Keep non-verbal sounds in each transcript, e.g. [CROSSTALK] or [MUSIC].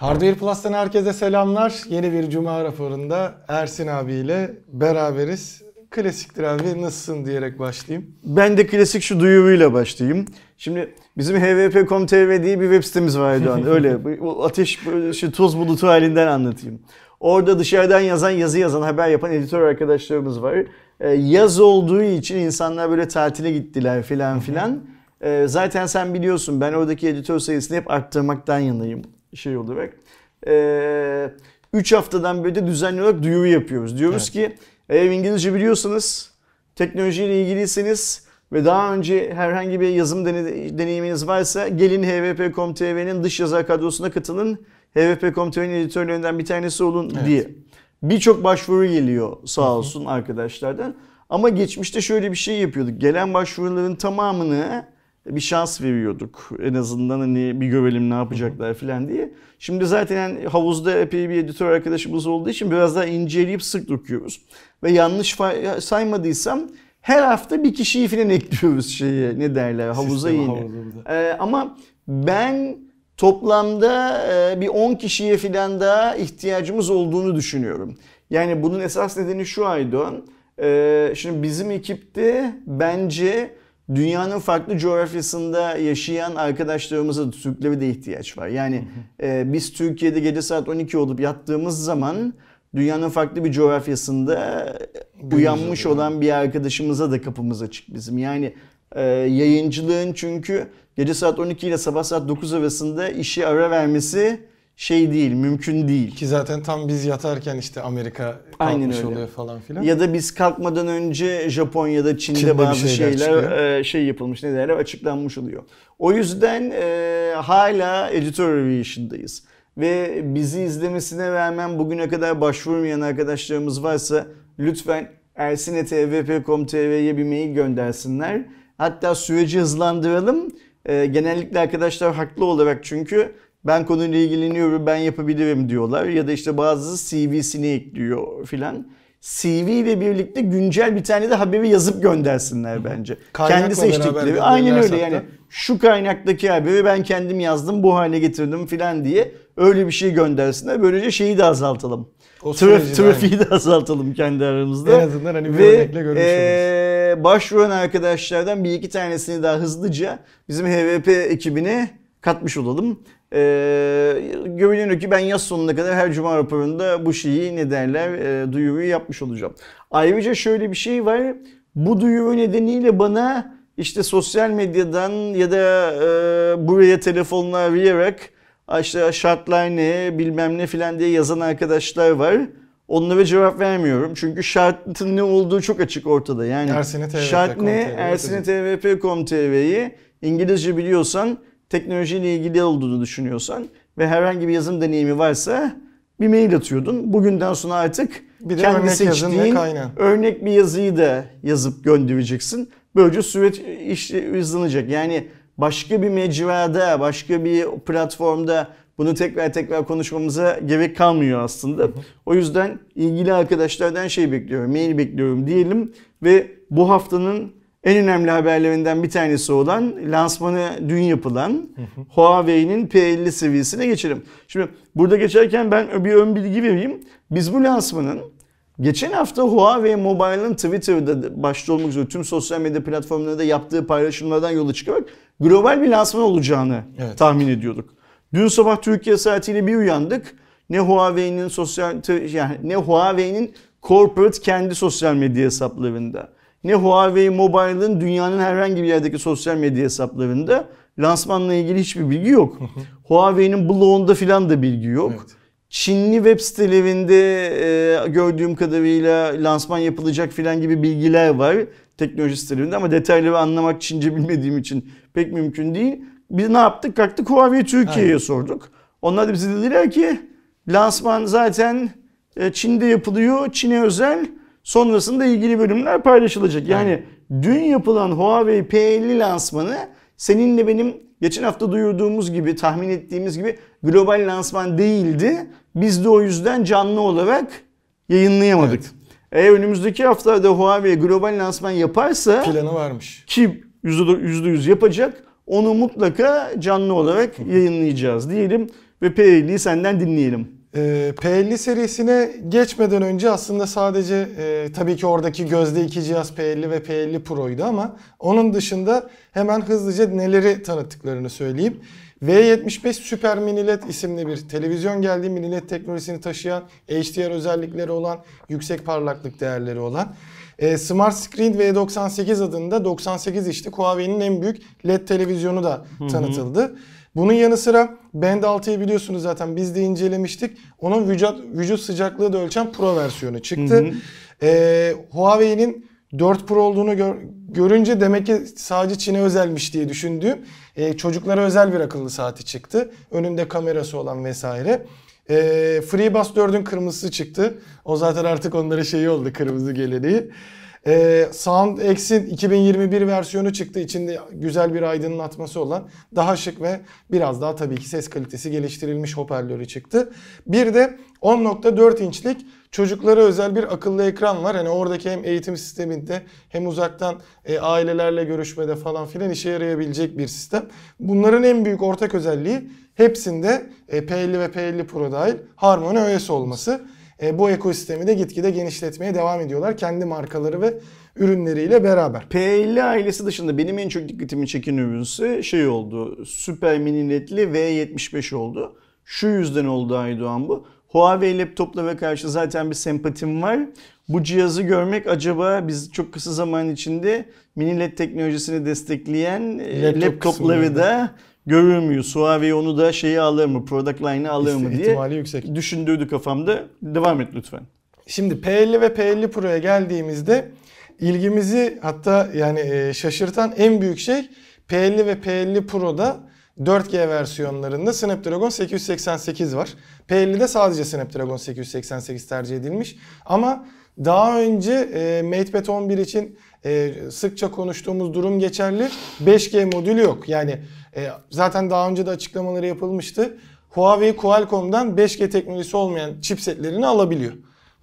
Hardware Plus'tan herkese selamlar. Yeni bir Cuma raporunda Ersin abiyle beraberiz. Klasiktir abi nasılsın diyerek başlayayım. Ben de klasik şu duyuruyla başlayayım. Şimdi bizim hvp.com.tr diye bir web sitemiz var Erdoğan. [LAUGHS] Öyle ateş şu toz bulutu halinden anlatayım. Orada dışarıdan yazan, yazı yazan, haber yapan editör arkadaşlarımız var. Ee, yaz olduğu için insanlar böyle tatile gittiler filan filan. Ee, zaten sen biliyorsun ben oradaki editör sayısını hep arttırmaktan yanayım şey olarak. Ee, 3 haftadan beri de düzenli olarak duyuru yapıyoruz. Diyoruz ki eğer İngilizce biliyorsanız, teknolojiyle ilgiliyseniz ve daha önce herhangi bir yazım dene- deneyiminiz varsa gelin hvp.com.tr'nin dış yazar kadrosuna katılın. hvp.com.tr'nin editörlerinden bir tanesi olun Evet. diye. Birçok başvuru geliyor sağ olsun arkadaşlardan. Ama geçmişte şöyle bir şey yapıyorduk. Gelen başvuruların tamamını bir şans veriyorduk. En azından hani bir görelim ne yapacaklar falan diye. Şimdi zaten havuzda epey bir editör arkadaşımız olduğu için biraz daha inceleyip sık dokuyoruz. Ve yanlış saymadıysam her hafta bir kişiyi falan [LAUGHS] ekliyoruz şeye ne derler havuza yine. Ee, ama ben toplamda e, bir 10 kişiye falan daha ihtiyacımız olduğunu düşünüyorum. Yani bunun esas nedeni şu Aydoğan. Ee, şimdi bizim ekipte bence dünyanın farklı coğrafyasında yaşayan arkadaşlarımıza da Türklere de ihtiyaç var. Yani e, biz Türkiye'de gece saat 12 olup yattığımız zaman dünyanın farklı bir coğrafyasında uyanmış oluyor. olan bir arkadaşımıza da kapımız açık bizim. Yani e, yayıncılığın çünkü gece saat 12 ile sabah saat 9 arasında işi ara vermesi şey değil, mümkün değil. Ki zaten tam biz yatarken işte Amerika Aynen öyle. oluyor falan filan. Ya da biz kalkmadan önce Japonya'da, Çin'de, Çin'de bazı şeyler şeyler e, şey yapılmış, ne derler açıklanmış oluyor. O yüzden e, hala editor revision'dayız. Ve bizi izlemesine rağmen bugüne kadar başvurmayan arkadaşlarımız varsa lütfen ersinetvp.com.tr'ye bir mail göndersinler. Hatta süreci hızlandıralım. E, genellikle arkadaşlar haklı olarak çünkü ben konuyla ilgileniyorum, ben yapabilirim diyorlar. Ya da işte bazısı CV'sini ekliyor filan. CV ile birlikte güncel bir tane de haberi yazıp göndersinler bence. Kaynakla Kendi seçtikleri. Aynen öyle yani. Şu kaynaktaki haberi ben kendim yazdım, bu hale getirdim filan diye öyle bir şey göndersinler. Böylece şeyi de azaltalım. O Traf- trafiği de azaltalım kendi aramızda. En azından hani bir Ve örnekle görmüş eee, başvuran arkadaşlardan bir iki tanesini daha hızlıca bizim HVP ekibine katmış olalım. Eee görünüyor ki ben yaz sonuna kadar her cuma raporunda bu şeyi ne derler eee, duyuruyu yapmış olacağım. Ayrıca şöyle bir şey var. Bu duyuru nedeniyle bana işte sosyal medyadan ya da eee, buraya telefonla arayarak işte şartlar ne bilmem ne filan diye yazan arkadaşlar var. Onlara cevap vermiyorum. Çünkü şartın ne olduğu çok açık ortada. Yani şart ne? Ersinetvp.com.tr'yi İngilizce biliyorsan, teknolojiyle ilgili olduğunu düşünüyorsan ve herhangi bir yazım deneyimi varsa bir mail atıyordun. Bugünden sonra artık Bir de kendi örnek seçtiğin örnek bir yazıyı da yazıp göndereceksin. Böylece süreç işte hızlanacak. Yani başka bir mecrada, başka bir platformda bunu tekrar tekrar konuşmamıza gerek kalmıyor aslında. O yüzden ilgili arkadaşlardan şey bekliyorum, mail bekliyorum diyelim ve bu haftanın en önemli haberlerinden bir tanesi olan lansmanı dün yapılan Huawei'nin P50 seviyesine geçelim. Şimdi burada geçerken ben bir ön bilgi vereyim. Biz bu lansmanın Geçen hafta Huawei Mobile'ın Twitter'da başta olmak üzere tüm sosyal medya platformlarında yaptığı paylaşımlardan yola çıkarak global bir lansman olacağını Evet. tahmin ediyorduk. Dün sabah Türkiye saatiyle bir uyandık. Ne Huawei'nin sosyal yani ne Huawei'nin corporate kendi sosyal medya hesaplarında ne Huawei Mobile'ın dünyanın herhangi bir yerdeki sosyal medya hesaplarında lansmanla ilgili hiçbir bilgi yok. [LAUGHS] Huawei'nin blogunda filan da bilgi yok. Evet. Çinli web sitelerinde e, gördüğüm kadarıyla lansman yapılacak filan gibi bilgiler var teknoloji sitelerinde ama detayları anlamak Çince bilmediğim için pek mümkün değil. Biz ne yaptık? Kalktık Huawei Türkiye'ye sorduk. Onlar da bize dediler ki lansman zaten e, Çin'de yapılıyor, Çin'e özel. Sonrasında ilgili bölümler paylaşılacak. Yani dün yapılan Huawei P50 lansmanı seninle benim geçen hafta duyurduğumuz gibi, tahmin ettiğimiz gibi global lansman değildi. Biz de o yüzden canlı olarak yayınlayamadık. Evet. Eğer önümüzdeki haftada Huawei global lansman yaparsa Planı varmış. ki %100 yapacak onu mutlaka canlı olarak yayınlayacağız diyelim. ve P50'yi senden dinleyelim. Ee, P50 serisine geçmeden önce aslında sadece e, tabii ki oradaki gözde iki cihaz P50 ve P50 Pro'ydu ama onun dışında hemen hızlıca neleri tanıttıklarını söyleyeyim. V75 Super Mini LED isimli bir televizyon geldi. Mini LED teknolojisini taşıyan, HDR özellikleri olan, yüksek parlaklık değerleri olan. E, Smart Screen V98 adında 98 inçlik Huawei'nin en büyük LED televizyonu da tanıtıldı. Bunun yanı sıra Band 6'yı biliyorsunuz zaten biz de incelemiştik. Onun vücut, vücut sıcaklığı da ölçen Pro versiyonu çıktı. E, Huawei'nin 4 Pro olduğunu gör, görünce demek ki sadece Çin'e özelmiş diye düşündüğüm e, çocuklara özel bir akıllı saati çıktı. Önünde kamerası olan vesaire. E, FreeBuds 4'ün kırmızısı çıktı. O zaten artık onlara şeyi oldu kırmızı geleneği. E, SoundX'in 2021 versiyonu çıktı. İçinde güzel bir aydınlatması olan daha şık ve biraz daha tabii ki ses kalitesi geliştirilmiş hoparlörü çıktı. Bir de 10.4 inçlik çocuklara özel bir akıllı ekran var. Hani oradaki hem eğitim sisteminde hem uzaktan e, ailelerle görüşmede falan filan işe yarayabilecek bir sistem. Bunların en büyük ortak özelliği hepsinde e, P50 ve P50 Pro dahil Harmony OS olması. E, bu ekosistemi de gitgide genişletmeye devam ediyorlar. Kendi markaları ve ürünleriyle beraber. P50 ailesi dışında benim en çok dikkatimi çeken ürünse şey oldu. Süper mini ledli V75 oldu. Şu yüzden oldu Aydoğan bu. Huawei laptoplara karşı zaten bir sempatim var. Bu cihazı görmek acaba biz çok kısa zaman içinde mini led teknolojisini destekleyen e, Laptop laptopları da görür müyüz? Huawei onu da şeyi alır mı? Product line'ı alır mı diye İhtimali yüksek. düşündürdü kafamda. Devam et lütfen. Şimdi P50 ve P50 Pro'ya geldiğimizde ilgimizi hatta yani e, şaşırtan en büyük şey P50 ve P50 Pro'da 4G versiyonlarında Snapdragon 888 var. P50'de sadece Snapdragon 888 tercih edilmiş. Ama daha önce e, MatePad 11 için e, sıkça konuştuğumuz durum geçerli. 5G modülü yok. Yani e, zaten daha önce de açıklamaları yapılmıştı. Huawei Qualcomm'dan 5G teknolojisi olmayan chipsetlerini alabiliyor.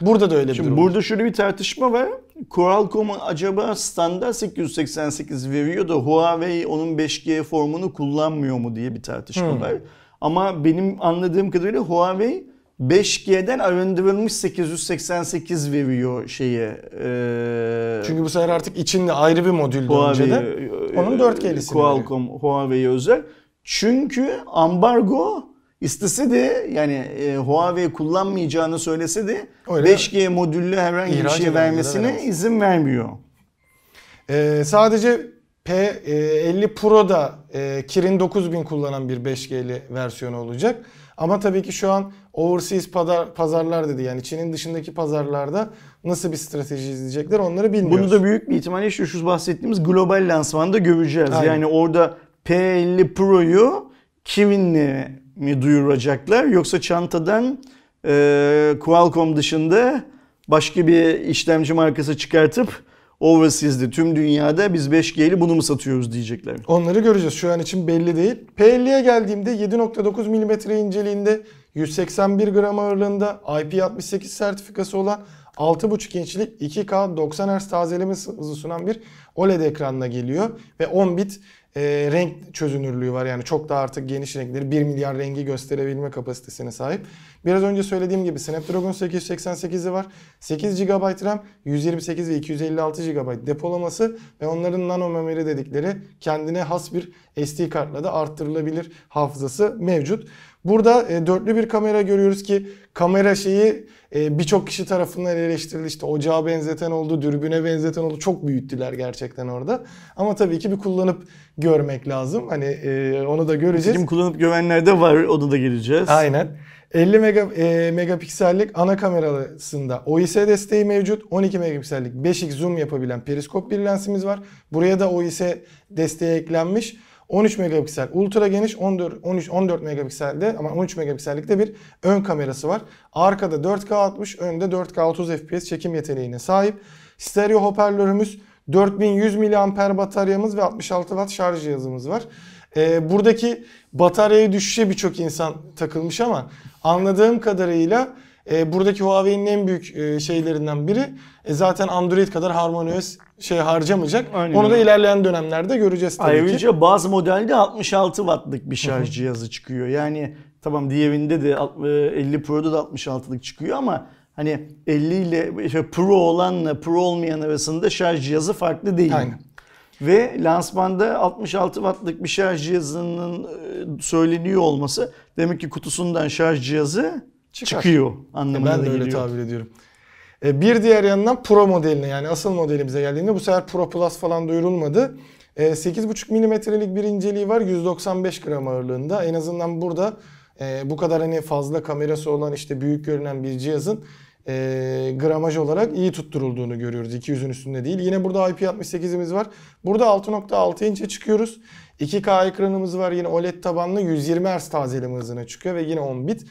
Burada da öyle bir Şimdi durum. burada şöyle bir tartışma var. Qualcomm acaba standart 888 veriyor da Huawei onun 5G formunu kullanmıyor mu diye bir tartışma Hmm. var. Ama benim anladığım kadarıyla Huawei 5G'den arındırılmış 888 veriyor şeye. E, Çünkü bu sefer artık içinde ayrı bir Huawei, önceden. E, Onun 4G'lisini Qualcomm, Huawei'ye özel. Çünkü ambargo istese de yani e, Huawei kullanmayacağını söylese de Öyle 5G modüllü herhangi bir İhraç şey edenlere vermesine veremez. izin vermiyor. Ee, sadece P50 Pro'da e, Kirin 9000 kullanan bir 5G'li versiyonu olacak. Ama tabii ki şu an overseas pazar, pazarlar dedi. Yani Çin'in dışındaki pazarlarda nasıl bir strateji izleyecekler onları bilmiyoruz. Bunu da büyük bir ihtimalle şu, şu bahsettiğimiz global lansmanda göreceğiz. Aynen. Yani orada P50 Pro'yu Kirin'le mi duyuracaklar yoksa çantadan e, Qualcomm dışında başka bir işlemci markası çıkartıp overseas'de tüm dünyada biz 5G'li bunu mu satıyoruz diyecekler. Onları göreceğiz. Şu an için belli değil. P50'ye geldiğimde 7.9 mm inceliğinde 181 gram ağırlığında IP68 sertifikası olan 6.5 inçlik 2K 90 Hz tazeleme hızı sunan bir OLED ekranla geliyor ve 10 bit e, renk çözünürlüğü var. Yani çok daha artık geniş renkleri 1 milyar rengi gösterebilme kapasitesine sahip. Biraz önce söylediğim gibi Snapdragon 888'i var. 8 GB RAM, 128 ve 256 GB depolaması ve onların nano memori dedikleri kendine has bir SD kartla da arttırılabilir hafızası mevcut. Burada e, dörtlü bir kamera görüyoruz ki kamera şeyi e, birçok kişi tarafından eleştirildi. İşte ocağa benzeten oldu, dürbüne benzeten oldu. Çok büyüttüler gerçekten orada. Ama tabii ki bir kullanıp görmek lazım. Hani e, onu da göreceğiz. Kim kullanıp güvenler de var onu da geleceğiz. Aynen. 50 mega, e, megapiksellik ana kamerasında OIS desteği mevcut. 12 megapiksellik 5x zoom yapabilen periskop bir lensimiz var. Buraya da OIS desteği eklenmiş. 13 megapiksel ultra geniş 14 13 14 megapikselde ama 13 megapiksellikte bir ön kamerası var. Arkada 4K 60, önde 4K 30 FPS çekim yeteneğine sahip. Stereo hoparlörümüz 4100 mAh bataryamız ve 66 Watt şarj cihazımız var. Ee, buradaki bataryaya düşüşe birçok insan takılmış ama anladığım kadarıyla e, buradaki Huawei'nin en büyük e, şeylerinden biri e, zaten Android kadar HarmonyOS şey harcamayacak. Aynen Onu da ilerleyen dönemlerde göreceğiz tabii ki. Ayrıca bazı modelde 66 wattlık bir şarj cihazı çıkıyor. Yani tamam diğerinde de alt- e, 50 Pro'da da 66'lık çıkıyor ama hani 50 ile işte Pro olanla Pro olmayan arasında şarj cihazı farklı değil. Aynen. Ve lansmanda 66 wattlık bir şarj cihazının e, söyleniyor olması demek ki kutusundan şarj cihazı Çıkar. çıkıyor anlamına Ben da de öyle geliyor. tabir ediyorum. E, Bir diğer yandan Pro modeline yani asıl modelimize geldiğinde bu sefer Pro Plus falan duyurulmadı. E, 8,5 milimetrelik bir inceliği var 195 gram ağırlığında. En azından burada e, bu kadar hani fazla kamerası olan işte büyük görünen bir cihazın e, gramaj olarak iyi tutturulduğunu görüyoruz. 200'ün üstünde değil. Yine burada IP68'imiz var. Burada 6.6 inçe çıkıyoruz. 2K ekranımız var. Yine OLED tabanlı 120 Hz tazeleme hızına çıkıyor ve yine 10 bit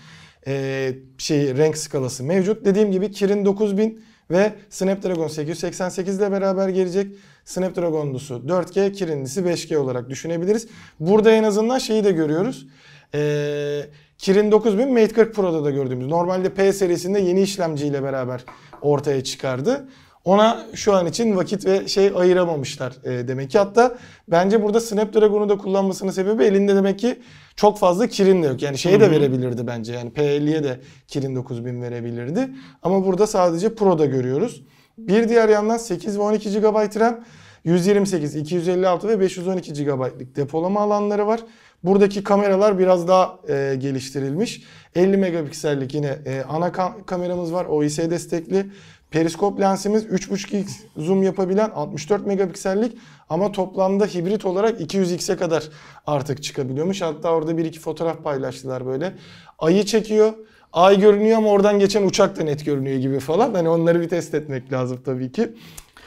e, şey renk skalası mevcut. Dediğim gibi Kirin 9000 ve Snapdragon 888 ile beraber gelecek. Snapdragon'lusu 4G, Kirin'lisi 5G olarak düşünebiliriz. Burada en azından şeyi de görüyoruz. Ee, Kirin 9000 Mate 40 Pro'da da gördüğümüz. Normalde P serisinde yeni işlemciyle beraber ortaya çıkardı. Ona şu an için vakit ve şey ayıramamışlar e, demek ki. Hatta bence burada Snapdragon'u da kullanmasının sebebi elinde demek ki çok fazla Kirin de yok. Yani şeye de verebilirdi bence. Yani P50'ye de Kirin 9000 verebilirdi. Ama burada sadece Pro'da görüyoruz. Bir diğer yandan 8 ve 12 GB RAM, 128, 256 ve 512 GB'lık depolama alanları var. Buradaki kameralar biraz daha e, geliştirilmiş. 50 megapiksellik yine e, ana ka- kameramız var. OIS destekli. Periskop lensimiz 3.5x zoom yapabilen 64 megapiksellik ama toplamda hibrit olarak 200x'e kadar artık çıkabiliyormuş. Hatta orada bir iki fotoğraf paylaştılar böyle. Ayı çekiyor. Ay görünüyor ama oradan geçen uçak da net görünüyor gibi falan. Hani onları bir test etmek lazım tabii ki.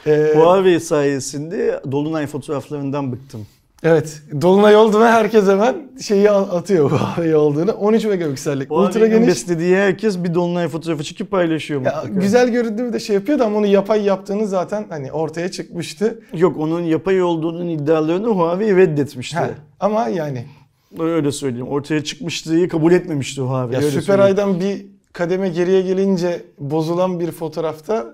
Ee, Huawei sayesinde Dolunay fotoğraflarından bıktım. Evet. Dolunay oldu ve herkes hemen şeyi atıyor [LAUGHS] Huawei olduğunu. 13 megapiksellik. Ultra geniş. beslediği herkes bir Dolunay fotoğrafı çekip paylaşıyor Ya, mutlaka. güzel göründüğü de şey yapıyordu ama onu yapay yaptığını zaten hani ortaya çıkmıştı. Yok onun yapay olduğunun iddialarını Huawei reddetmişti. Ha, ama yani Öyle söyleyeyim. Ortaya çıkmıştığı kabul etmemişti Huawei. ya Süper söyleyeyim. Ay'dan bir kademe geriye gelince bozulan bir fotoğrafta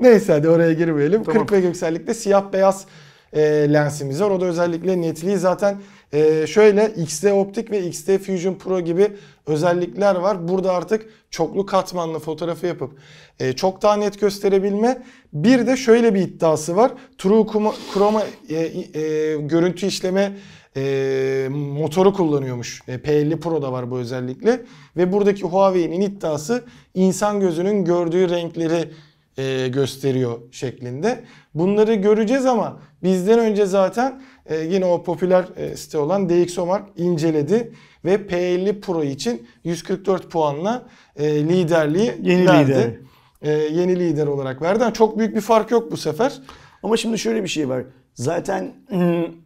neyse hadi oraya girmeyelim. Tamam. 40 megapiksellikte siyah beyaz e, lensimiz var. O da özellikle netliği zaten e, şöyle XT Optik ve XT Fusion Pro gibi özellikler var. Burada artık çoklu katmanlı fotoğrafı yapıp e, çok daha net gösterebilme. Bir de şöyle bir iddiası var. True Chroma, e, e, görüntü işleme e, motoru kullanıyormuş. E, P50 Pro'da var bu özellikle. Ve buradaki Huawei'nin iddiası insan gözünün gördüğü renkleri e, gösteriyor şeklinde. Bunları göreceğiz ama bizden önce zaten e, yine o popüler e, site olan DxOMark inceledi ve P50 Pro için 144 puanla e, liderliği Yeni verdi. lider. E, yeni lider olarak verdi. Yani çok büyük bir fark yok bu sefer. Ama şimdi şöyle bir şey var. Zaten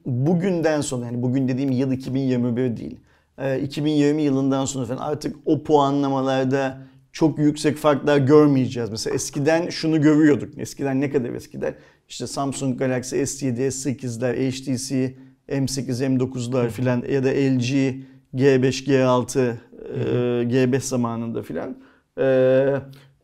bugünden sonra yani bugün dediğim yıl 2021 değil. Ee, 2020 yılından sonra falan artık o puanlamalarda çok yüksek farklar görmeyeceğiz. Mesela eskiden şunu görüyorduk. Eskiden ne kadar eskiden? İşte Samsung Galaxy S7, S8'ler, HTC M8, M9'lar filan ya da LG G5, G6, e, G5 zamanında filan. Ee,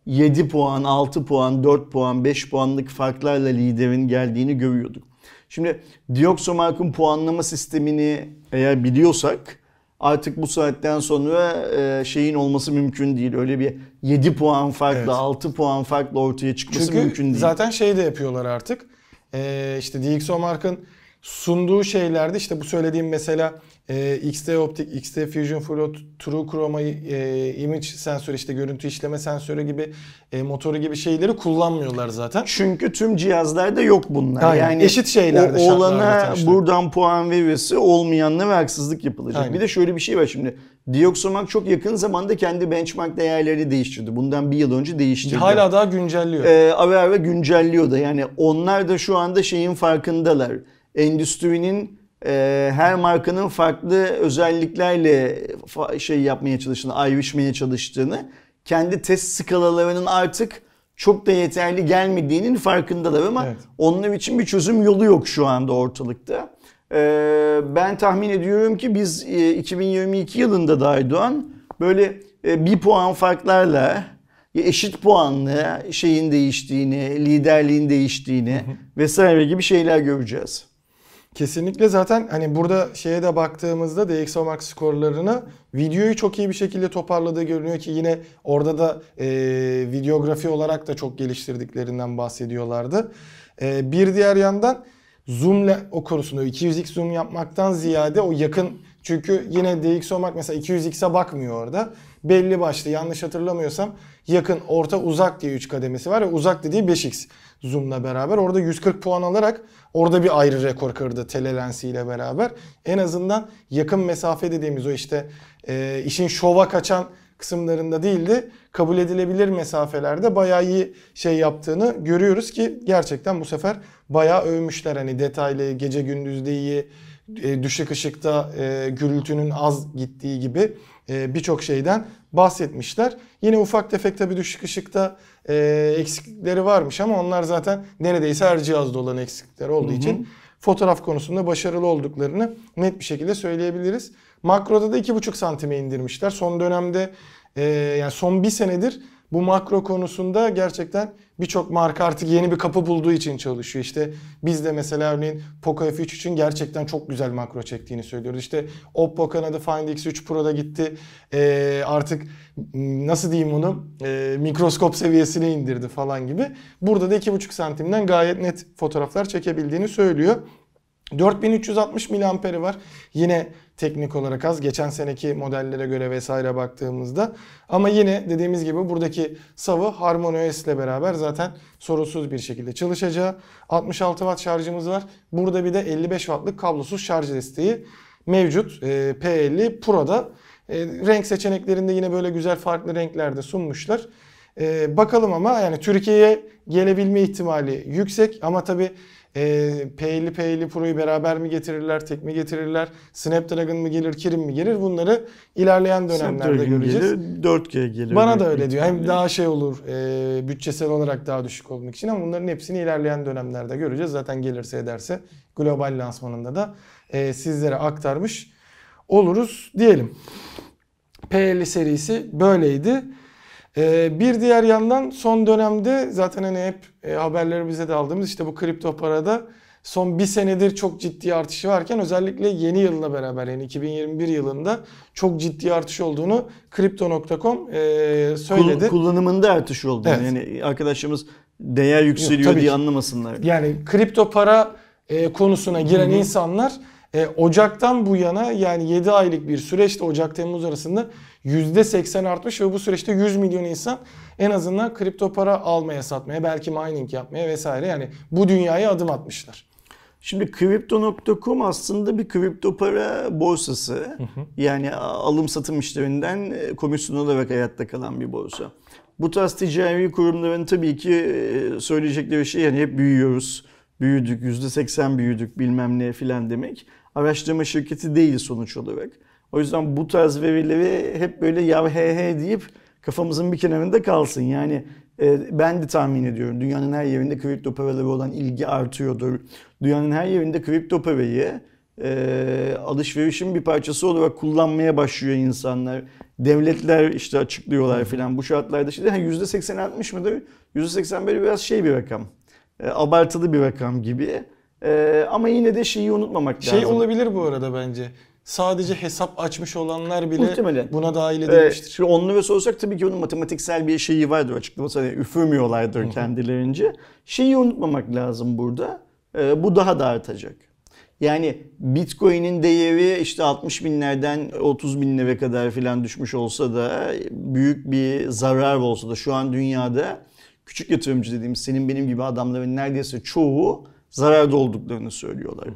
7 puan, 6 puan, 4 puan, 5 puanlık farklarla liderin geldiğini görüyorduk. Şimdi Dioxomark'ın puanlama sistemini eğer biliyorsak artık bu saatten sonra e, şeyin olması mümkün değil. Öyle bir 7 puan farkla, Evet. 6 puan farkla ortaya çıkması Çünkü mümkün değil. zaten şey de yapıyorlar artık. Ee, işte DxOMark'ın sunduğu şeylerde işte bu söylediğim mesela e, XT Optik, XT Fusion Flow, True Chroma e, image sensörü işte görüntü işleme sensörü gibi e, motoru gibi şeyleri kullanmıyorlar zaten. Çünkü tüm cihazlarda yok bunlar. Aynen. Yani Eşit şeylerde, o olana buradan puan verirse olmayanla ve haksızlık yapılacak. Aynen. Bir de şöyle bir şey var şimdi. Dioxomark çok yakın zamanda kendi benchmark değerlerini değiştirdi. Bundan bir yıl önce değiştirdi. Hala daha güncelliyor. Ee, ara ara güncelliyor da. Yani onlar da şu anda şeyin farkındalar. Endüstrinin e, her markanın farklı özelliklerle fa- şey yapmaya çalıştığını, ayrışmaya çalıştığını, kendi test skalalarının artık çok da yeterli gelmediğinin farkındalar ama Evet. onlar için bir çözüm yolu yok şu anda ortalıkta. Ee, ben tahmin ediyorum ki biz e, 2022 yılında da Aydoğan böyle e, bir puan farklarla eşit puanlı şeyin değiştiğini, liderliğin değiştiğini vesaire gibi şeyler göreceğiz. Kesinlikle zaten hani burada şeye de baktığımızda DxO Max skorlarına videoyu çok iyi bir şekilde toparladığı görünüyor ki yine orada da e, videografi olarak da çok geliştirdiklerinden bahsediyorlardı. E, bir diğer yandan zoom'la o konusunda 200x zoom yapmaktan ziyade o yakın çünkü yine DxO Max mesela 200x'e bakmıyor orada. Belli başlı yanlış hatırlamıyorsam yakın, orta, uzak diye 3 kademesi var ve uzak dediği 5x zoom'la beraber. Orada 140 puan alarak orada bir ayrı rekor kırdı telelensiyle beraber. En azından yakın mesafe dediğimiz o işte e, işin şova kaçan kısımlarında değildi. Kabul edilebilir mesafelerde bayağı iyi şey yaptığını görüyoruz ki gerçekten bu sefer bayağı övmüşler. Hani detaylı, gece gündüzde iyi, e, düşük ışıkta e, gürültünün az gittiği gibi e, birçok şeyden bahsetmişler. Yine ufak tefek tabii düşük ışıkta e, eksiklikleri varmış ama onlar zaten neredeyse her cihazda olan eksiklikler olduğu Hı hı. için fotoğraf konusunda başarılı olduklarını net bir şekilde söyleyebiliriz. Makroda da 2,5 santime indirmişler. Son dönemde e, yani son bir senedir bu makro konusunda gerçekten birçok marka artık yeni bir kapı bulduğu için çalışıyor. İşte biz de mesela örneğin Poco F3 için gerçekten çok güzel makro çektiğini söylüyoruz. İşte Oppo kanadı Find X3 Pro'da gitti. Ee, artık nasıl diyeyim onu Ee, mikroskop seviyesine indirdi falan gibi. Burada da 2,5 santimden gayet net fotoğraflar çekebildiğini söylüyor. 4360 miliamperi var. Yine teknik olarak az. Geçen seneki modellere göre vesaire baktığımızda. Ama yine dediğimiz gibi buradaki savı HarmonyOS ile beraber zaten sorunsuz bir şekilde çalışacağı. 66 watt şarjımız var. Burada bir de 55 wattlık kablosuz şarj desteği mevcut. Ee, P50 Pro'da. Ee, renk seçeneklerinde yine böyle güzel farklı renklerde sunmuşlar. Ee, bakalım ama yani Türkiye'ye gelebilme ihtimali yüksek ama tabi e, P50 P50 Pro'yu beraber mi getirirler, tek mi getirirler, Snapdragon mı gelir, Kirin mi gelir bunları ilerleyen dönemlerde Snapdragon göreceğiz. gelir, 4G gelir. Bana da öyle diyor. Hem daha şey olur, e, bütçesel olarak daha düşük olmak için ama bunların hepsini ilerleyen dönemlerde göreceğiz. Zaten gelirse ederse global lansmanında da e, sizlere aktarmış oluruz diyelim. P50 serisi böyleydi. Ee, bir diğer yandan son dönemde zaten hani hep e, haberleri bize de aldığımız işte bu kripto parada son bir senedir çok ciddi artışı varken özellikle yeni yılla beraber yani 2021 yılında çok ciddi artış olduğunu Crypto.com e, söyledi. Kul- kullanımında artış oldu. Evet. Yani arkadaşlarımız değer yükseliyor tabii diye ki. anlamasınlar. Yani kripto para e, konusuna giren insanlar e, Ocak'tan bu yana yani 7 aylık bir süreçte Ocak-Temmuz arasında %80 artmış ve bu süreçte 100 milyon insan en azından kripto para almaya satmaya belki mining yapmaya vesaire yani bu dünyaya adım atmışlar. Şimdi Crypto.com aslında bir kripto para borsası. Yani alım satım işlerinden e, komisyon olarak hayatta kalan bir borsa. Bu tarz ticari kurumların tabii ki e, söyleyecekleri şey yani hep büyüyoruz. Büyüdük, %80 büyüdük bilmem ne filan demek. Araştırma şirketi değil sonuç olarak. O yüzden bu tarz verileri hep böyle ya he he deyip kafamızın bir kenarında kalsın. Yani e, ben de tahmin ediyorum dünyanın her yerinde kripto paraları olan ilgi artıyordur. Dünyanın her yerinde kripto parayı e, alışverişin bir parçası olarak kullanmaya başlıyor insanlar. Devletler işte açıklıyorlar filan bu şartlarda. Şimdi ha, %80-60 mıdır? %80 böyle biraz şey bir rakam. E, abartılı bir rakam gibi. E, ama yine de şeyi unutmamak Şey lazım. olabilir bu arada bence. Sadece hesap açmış olanlar bile Muhtemelen. buna dahil Ee, edilmiştir. şimdi onlara sorsak tabii ki onun matematiksel bir şeyi vardır açıklaması. Hani üfürmüyorlardır kendilerince. Şeyi unutmamak lazım burada. Ee, bu daha da artacak. Yani Bitcoin'in değeri işte 60 binlerden 30 binlere kadar filan düşmüş olsa da büyük bir zarar olsa da şu an dünyada küçük yatırımcı dediğimiz senin benim gibi adamların neredeyse çoğu zararda olduklarını söylüyorlar.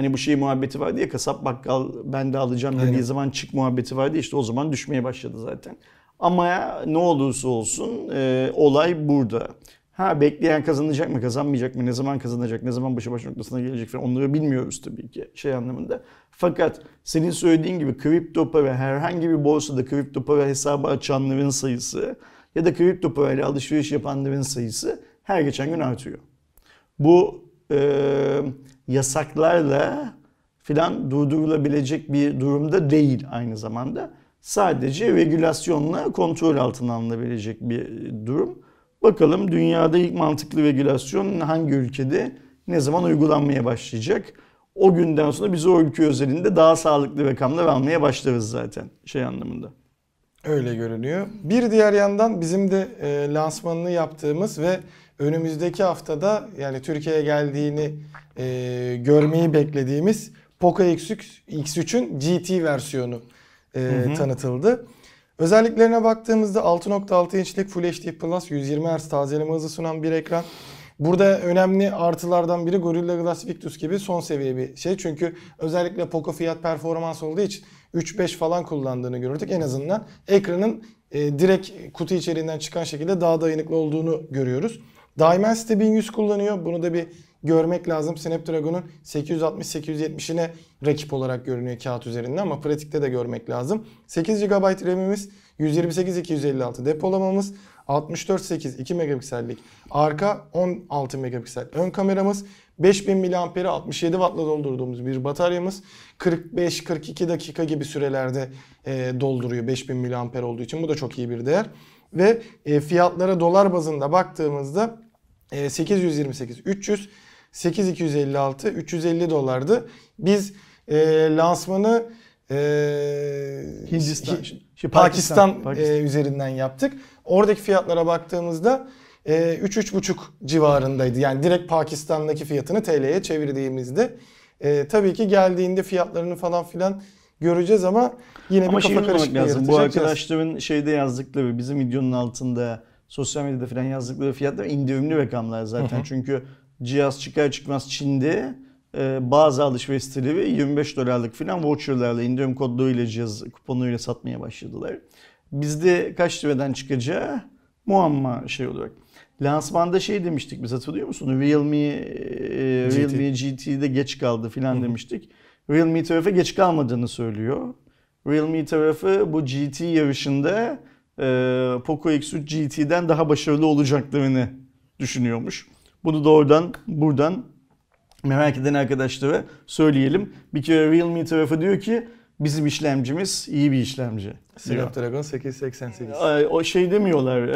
Hani bu şey muhabbeti vardı ya kasap bakkal ben de alacağım dediği Aynen. zaman çık muhabbeti vardı işte o zaman düşmeye başladı zaten. Ama ne olursa olsun e, olay burada. Ha bekleyen kazanacak mı kazanmayacak mı ne zaman kazanacak ne zaman başı baş noktasına gelecek falan onları bilmiyoruz tabii ki şey anlamında. Fakat senin söylediğin gibi kripto para herhangi bir borsada kripto para hesabı açanların sayısı ya da kripto parayla alışveriş yapanların sayısı her geçen gün artıyor. Bu e, yasaklarla filan durdurulabilecek bir durumda değil aynı zamanda. sadece regülasyonla kontrol altına alınabilecek bir durum. Bakalım dünyada ilk mantıklı regülasyon hangi ülkede ne zaman uygulanmaya başlayacak? O günden sonra biz o ülke özelinde daha sağlıklı rakamlar almaya başlarız zaten şey anlamında. Öyle görünüyor. Bir diğer yandan bizim de e, lansmanını yaptığımız ve önümüzdeki haftada yani Türkiye'ye geldiğini e, görmeyi beklediğimiz Poco X3, X3'ün GT versiyonu e, hı hı. tanıtıldı. Özelliklerine baktığımızda 6.6 inçlik Full HD Plus 120 Hz tazeleme hızı sunan bir ekran. Burada önemli artılardan biri Gorilla Glass Victus gibi son seviye bir şey. Çünkü özellikle Poco fiyat performans olduğu için 3-5 falan kullandığını gördük. En azından ekranın e, direkt kutu içeriğinden çıkan şekilde daha dayanıklı olduğunu görüyoruz. Dimensity 1100 kullanıyor. Bunu da bir görmek lazım. Snapdragon'un 860-870'ine rakip olarak görünüyor kağıt üzerinde ama pratikte de görmek lazım. 8 GB RAM'imiz, 128-256 depolamamız, 64-8 2 megapiksellik arka 16 megapiksel ön kameramız, 5000 mAh'i 67 Watt'la doldurduğumuz bir bataryamız 45-42 dakika gibi sürelerde e, dolduruyor 5000 mAh olduğu için. Bu da çok iyi bir değer. Ve e, fiyatlara dolar bazında baktığımızda e, 828 300 8256 350 dolardı. Biz e, lansmanı e, Hindistan, Hi, Pakistan, Pakistan, Pakistan. E, üzerinden yaptık. Oradaki fiyatlara baktığımızda e, 3-3,5 civarındaydı. Yani direkt Pakistan'daki fiyatını TL'ye çevirdiğimizde. E, tabii ki geldiğinde fiyatlarını falan filan göreceğiz ama yine ama bir kafa karışıklığı lazım. Bu arkadaşların şeyde yazdıkları bizim videonun altında sosyal medyada falan yazdıkları fiyatlar indirimli rakamlar zaten. Hı hı. Çünkü cihaz çıkar çıkmaz Çin'de e, bazı alışveriş siteleri 25 dolarlık falan voucherlarla indirim kodlarıyla cihaz kuponuyla satmaya başladılar. Bizde kaç liradan çıkacağı muamma şey olarak. Lansmanda şey demiştik biz hatırlıyor musun? Realme e, Realme GT'de geç kaldı filan demiştik. Realme tarafı geç kalmadığını söylüyor. Realme tarafı bu GT yarışında e, Poco X3 GT'den daha başarılı olacaklarını düşünüyormuş. Bunu da oradan buradan merak eden arkadaşlara söyleyelim. Bir kere Realme tarafı diyor ki bizim işlemcimiz iyi bir işlemci. Snapdragon 888. O şey demiyorlar.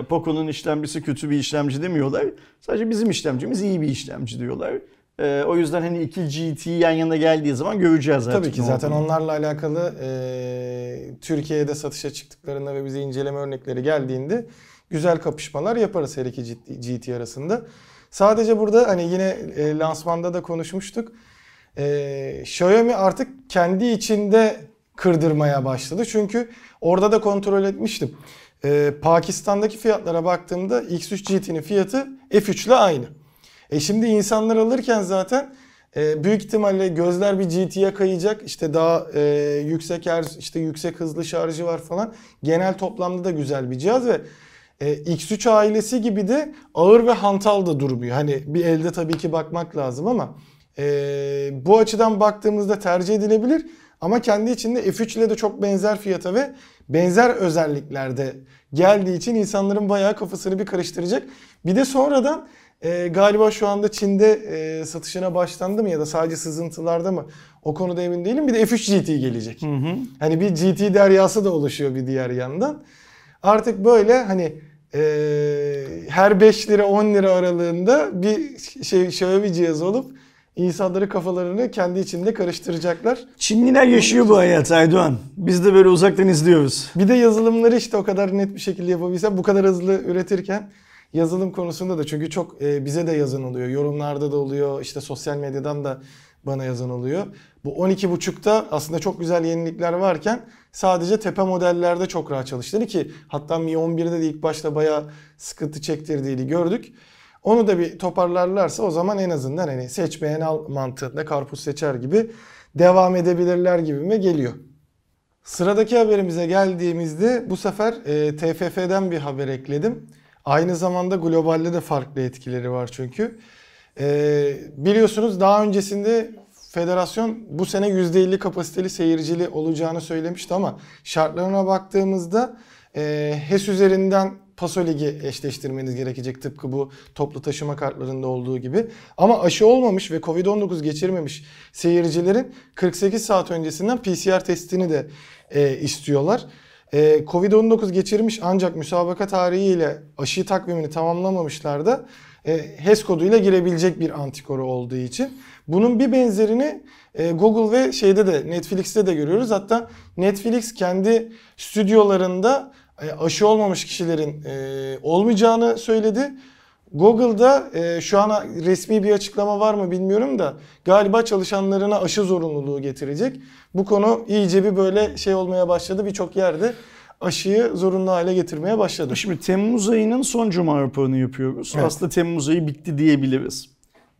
E, Poco'nun işlemcisi kötü bir işlemci demiyorlar. Sadece bizim işlemcimiz iyi bir işlemci diyorlar. E, o yüzden hani iki GT yan yana geldiği zaman göreceğiz zaten. Tabii ki zaten olduğunu. onlarla alakalı e, Türkiye'de satışa çıktıklarında ve bize inceleme örnekleri geldiğinde güzel kapışmalar yaparız her iki GT arasında. Sadece burada hani yine e, lansmanda da konuşmuştuk. E, Xiaomi artık kendi içinde kırdırmaya başladı. Çünkü orada da kontrol etmiştim. E, Pakistan'daki fiyatlara baktığımda X3 GT'nin fiyatı F3 ile aynı. E şimdi insanlar alırken zaten e, büyük ihtimalle gözler bir GT'ye kayacak. İşte daha e, yüksek her işte yüksek hızlı şarjı var falan. Genel toplamda da güzel bir cihaz ve e, X3 ailesi gibi de ağır ve hantal da durmuyor. Hani bir elde tabii ki bakmak lazım ama e, bu açıdan baktığımızda tercih edilebilir. Ama kendi içinde F3 ile de çok benzer fiyata ve benzer özelliklerde geldiği için insanların bayağı kafasını bir karıştıracak. Bir de sonradan e, galiba şu anda Çin'de e, satışına başlandı mı ya da sadece sızıntılarda mı? O konuda emin değilim. Bir de F3 GT gelecek. Hı hı. Hani bir GT deryası da oluşuyor bir diğer yandan. Artık böyle hani e, her 5 lira 10 lira aralığında bir şey şöyle bir cihaz olup insanları kafalarını kendi içinde karıştıracaklar. Çinliler yaşıyor bu hayat Aydoğan. Biz de böyle uzaktan izliyoruz. Bir de yazılımları işte o kadar net bir şekilde yapabilsem bu kadar hızlı üretirken yazılım konusunda da çünkü çok e, bize de yazın oluyor. Yorumlarda da oluyor. işte sosyal medyadan da bana yazan oluyor. Bu 12.5'ta aslında çok güzel yenilikler varken sadece tepe modellerde çok rahat çalıştığını ki hatta Mi 11'de de ilk başta bayağı sıkıntı çektirdiğini gördük. Onu da bir toparlarlarsa o zaman en azından hani seç beğen al mantığında karpuz seçer gibi devam edebilirler gibi mi geliyor. Sıradaki haberimize geldiğimizde bu sefer e, TFF'den bir haber ekledim. Aynı zamanda globalde de farklı etkileri var çünkü. E, biliyorsunuz daha öncesinde federasyon bu sene %50 kapasiteli seyircili olacağını söylemişti ama şartlarına baktığımızda e, HES üzerinden Paso Ligi eşleştirmeniz gerekecek tıpkı bu toplu taşıma kartlarında olduğu gibi. Ama aşı olmamış ve Covid-19 geçirmemiş seyircilerin 48 saat öncesinden PCR testini de e, istiyorlar. E, Covid-19 geçirmiş ancak müsabaka tarihiyle aşı takvimini tamamlamamışlar da e, HES koduyla girebilecek bir antikoru olduğu için. Bunun bir benzerini e, Google ve şeyde de Netflix'te de görüyoruz. Hatta Netflix kendi stüdyolarında aşı olmamış kişilerin e, olmayacağını söyledi. Google'da e, şu an resmi bir açıklama var mı bilmiyorum da galiba çalışanlarına aşı zorunluluğu getirecek. Bu konu iyice bir böyle şey olmaya başladı birçok yerde aşıyı zorunlu hale getirmeye başladı. Şimdi Temmuz ayının son cuma raporunu yapıyoruz. Evet. Aslında Temmuz ayı bitti diyebiliriz.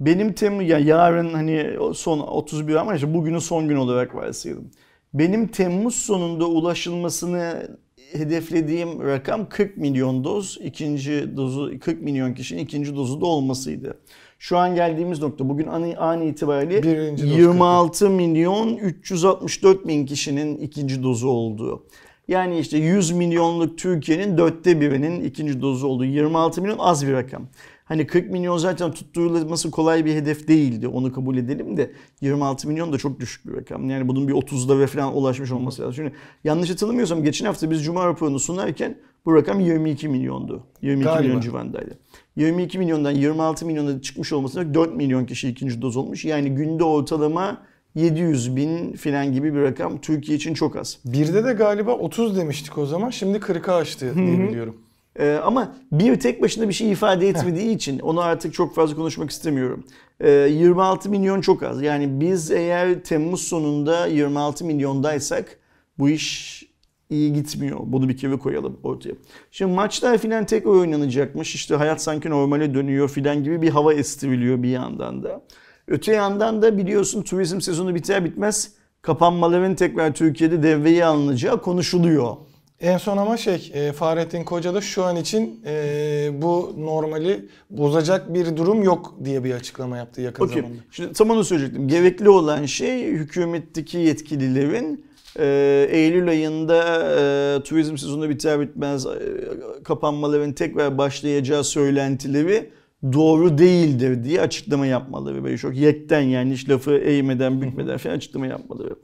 Benim Temmuz ya yarın hani son 31 ama işte bugünün son gün olarak varsayalım. Benim Temmuz sonunda ulaşılmasını hedeflediğim rakam 40 milyon doz. ikinci dozu 40 milyon kişinin ikinci dozu da olmasıydı. Şu an geldiğimiz nokta bugün an, an itibariyle Birinci doz 26 milyon 364 bin kişinin ikinci dozu olduğu. Yani işte 100 milyonluk Türkiye'nin dörtte birinin ikinci dozu olduğu. 26 milyon az bir rakam. Hani 40 milyon zaten tutturulması kolay bir hedef değildi. Onu kabul edelim de 26 milyon da çok düşük bir rakam. Yani bunun bir 30'da ve falan ulaşmış olması lazım. Şimdi yanlış hatırlamıyorsam geçen hafta biz Cuma raporunu sunarken bu rakam 22 milyondu. 22 Galiba. milyon civarındaydı. 22 milyondan 26 milyona çıkmış olması 4 milyon kişi ikinci doz olmuş. Yani günde ortalama 700 bin falan gibi bir rakam Türkiye için çok az. Birde de galiba 30 demiştik o zaman. Şimdi 40'a aştı diye biliyorum. Ee, ama bir tek başına bir şey ifade etmediği için onu artık çok fazla konuşmak istemiyorum. Ee, 26 milyon çok az. Yani biz eğer Temmuz sonunda 26 milyondaysak bu iş iyi gitmiyor. Bunu bir kere koyalım ortaya. Şimdi maçlar filan tekrar oynanacakmış. İşte hayat sanki normale dönüyor filan gibi bir hava estiriliyor bir yandan da. Öte yandan da biliyorsun turizm sezonu biter bitmez kapanmaların tekrar Türkiye'de devreye alınacağı konuşuluyor. En son ama şey e, Fahrettin Koca da şu an için e, bu normali bozacak bir durum yok diye bir açıklama yaptı yakın Okey. zamanda. Şimdi tam onu söyleyecektim. Gerekli olan şey hükümetteki yetkililerin e, Eylül ayında e, turizm sezonu biter bitmez e, kapanmaların tekrar başlayacağı söylentileri doğru değildir diye açıklama yapmaları. Böyle çok yekten yani hiç lafı eğmeden bükmeden falan açıklama yapmaları.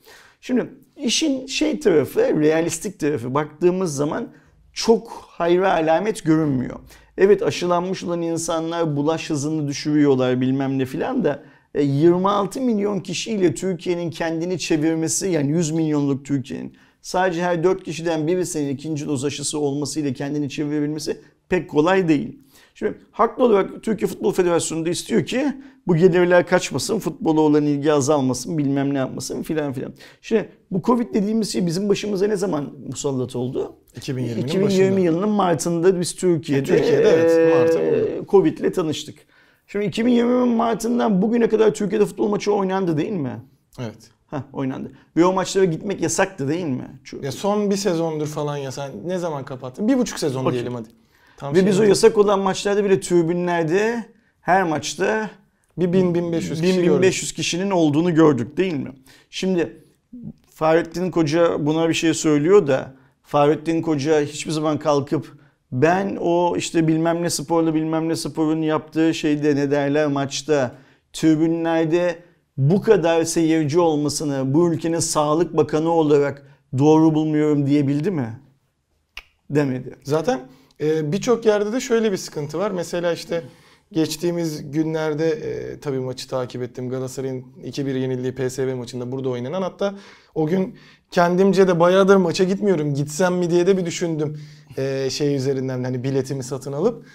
Şimdi işin şey tarafı, realistik tarafı baktığımız zaman çok hayra alamet görünmüyor. Evet aşılanmış olan insanlar bulaş hızını düşürüyorlar bilmem ne filan da e, 26 milyon kişiyle Türkiye'nin kendini çevirmesi yani 100 milyonluk Türkiye'nin sadece her 4 kişiden birisinin ikinci doz aşısı olmasıyla kendini çevirebilmesi pek kolay değil. Şimdi haklı olarak Türkiye Futbol Federasyonu da istiyor ki bu gelirler kaçmasın, futbola olan ilgi azalmasın, bilmem ne yapmasın filan filan. Şimdi bu Covid dediğimiz şey bizim başımıza ne zaman musallat oldu? 2020'nin 2020 başında. yılının Mart'ında biz Türkiye'de, Türkiye'de evet, eee, Mart'ta oldu. Covid ile tanıştık. Şimdi 2020'nin Mart'ından bugüne kadar Türkiye'de futbol maçı oynandı değil mi? Evet. Heh, oynandı. Ve o maçlara gitmek yasaktı değil mi? Çünkü- Ya son bir sezondur falan ya sen ne zaman kapattın? Bir buçuk sezon Okey. diyelim hadi. Tam Ve şey biz o yasak olan maçlarda bile tribünlerde her maçta bir 1000-1500 kişi 1000 gördük. 1500 kişinin olduğunu gördük değil mi? Şimdi Fahrettin Koca buna bir şey söylüyor da Fahrettin Koca hiçbir zaman kalkıp ben o işte bilmem ne sporla bilmem ne sporun yaptığı şeyde ne derler maçta tribünlerde bu kadar seyirci olmasını bu ülkenin sağlık bakanı olarak doğru bulmuyorum diyebildi mi? Demedi. Zaten e, birçok yerde de şöyle bir sıkıntı var. Mesela işte geçtiğimiz günlerde e, tabii maçı takip ettim. Galatasaray'ın 2-1 yenildiği PSV maçında burada oynanan. Hatta o gün kendimce de bayağıdır maça gitmiyorum. Gitsem mi diye de bir düşündüm. E, şey üzerinden hani biletimi satın alıp.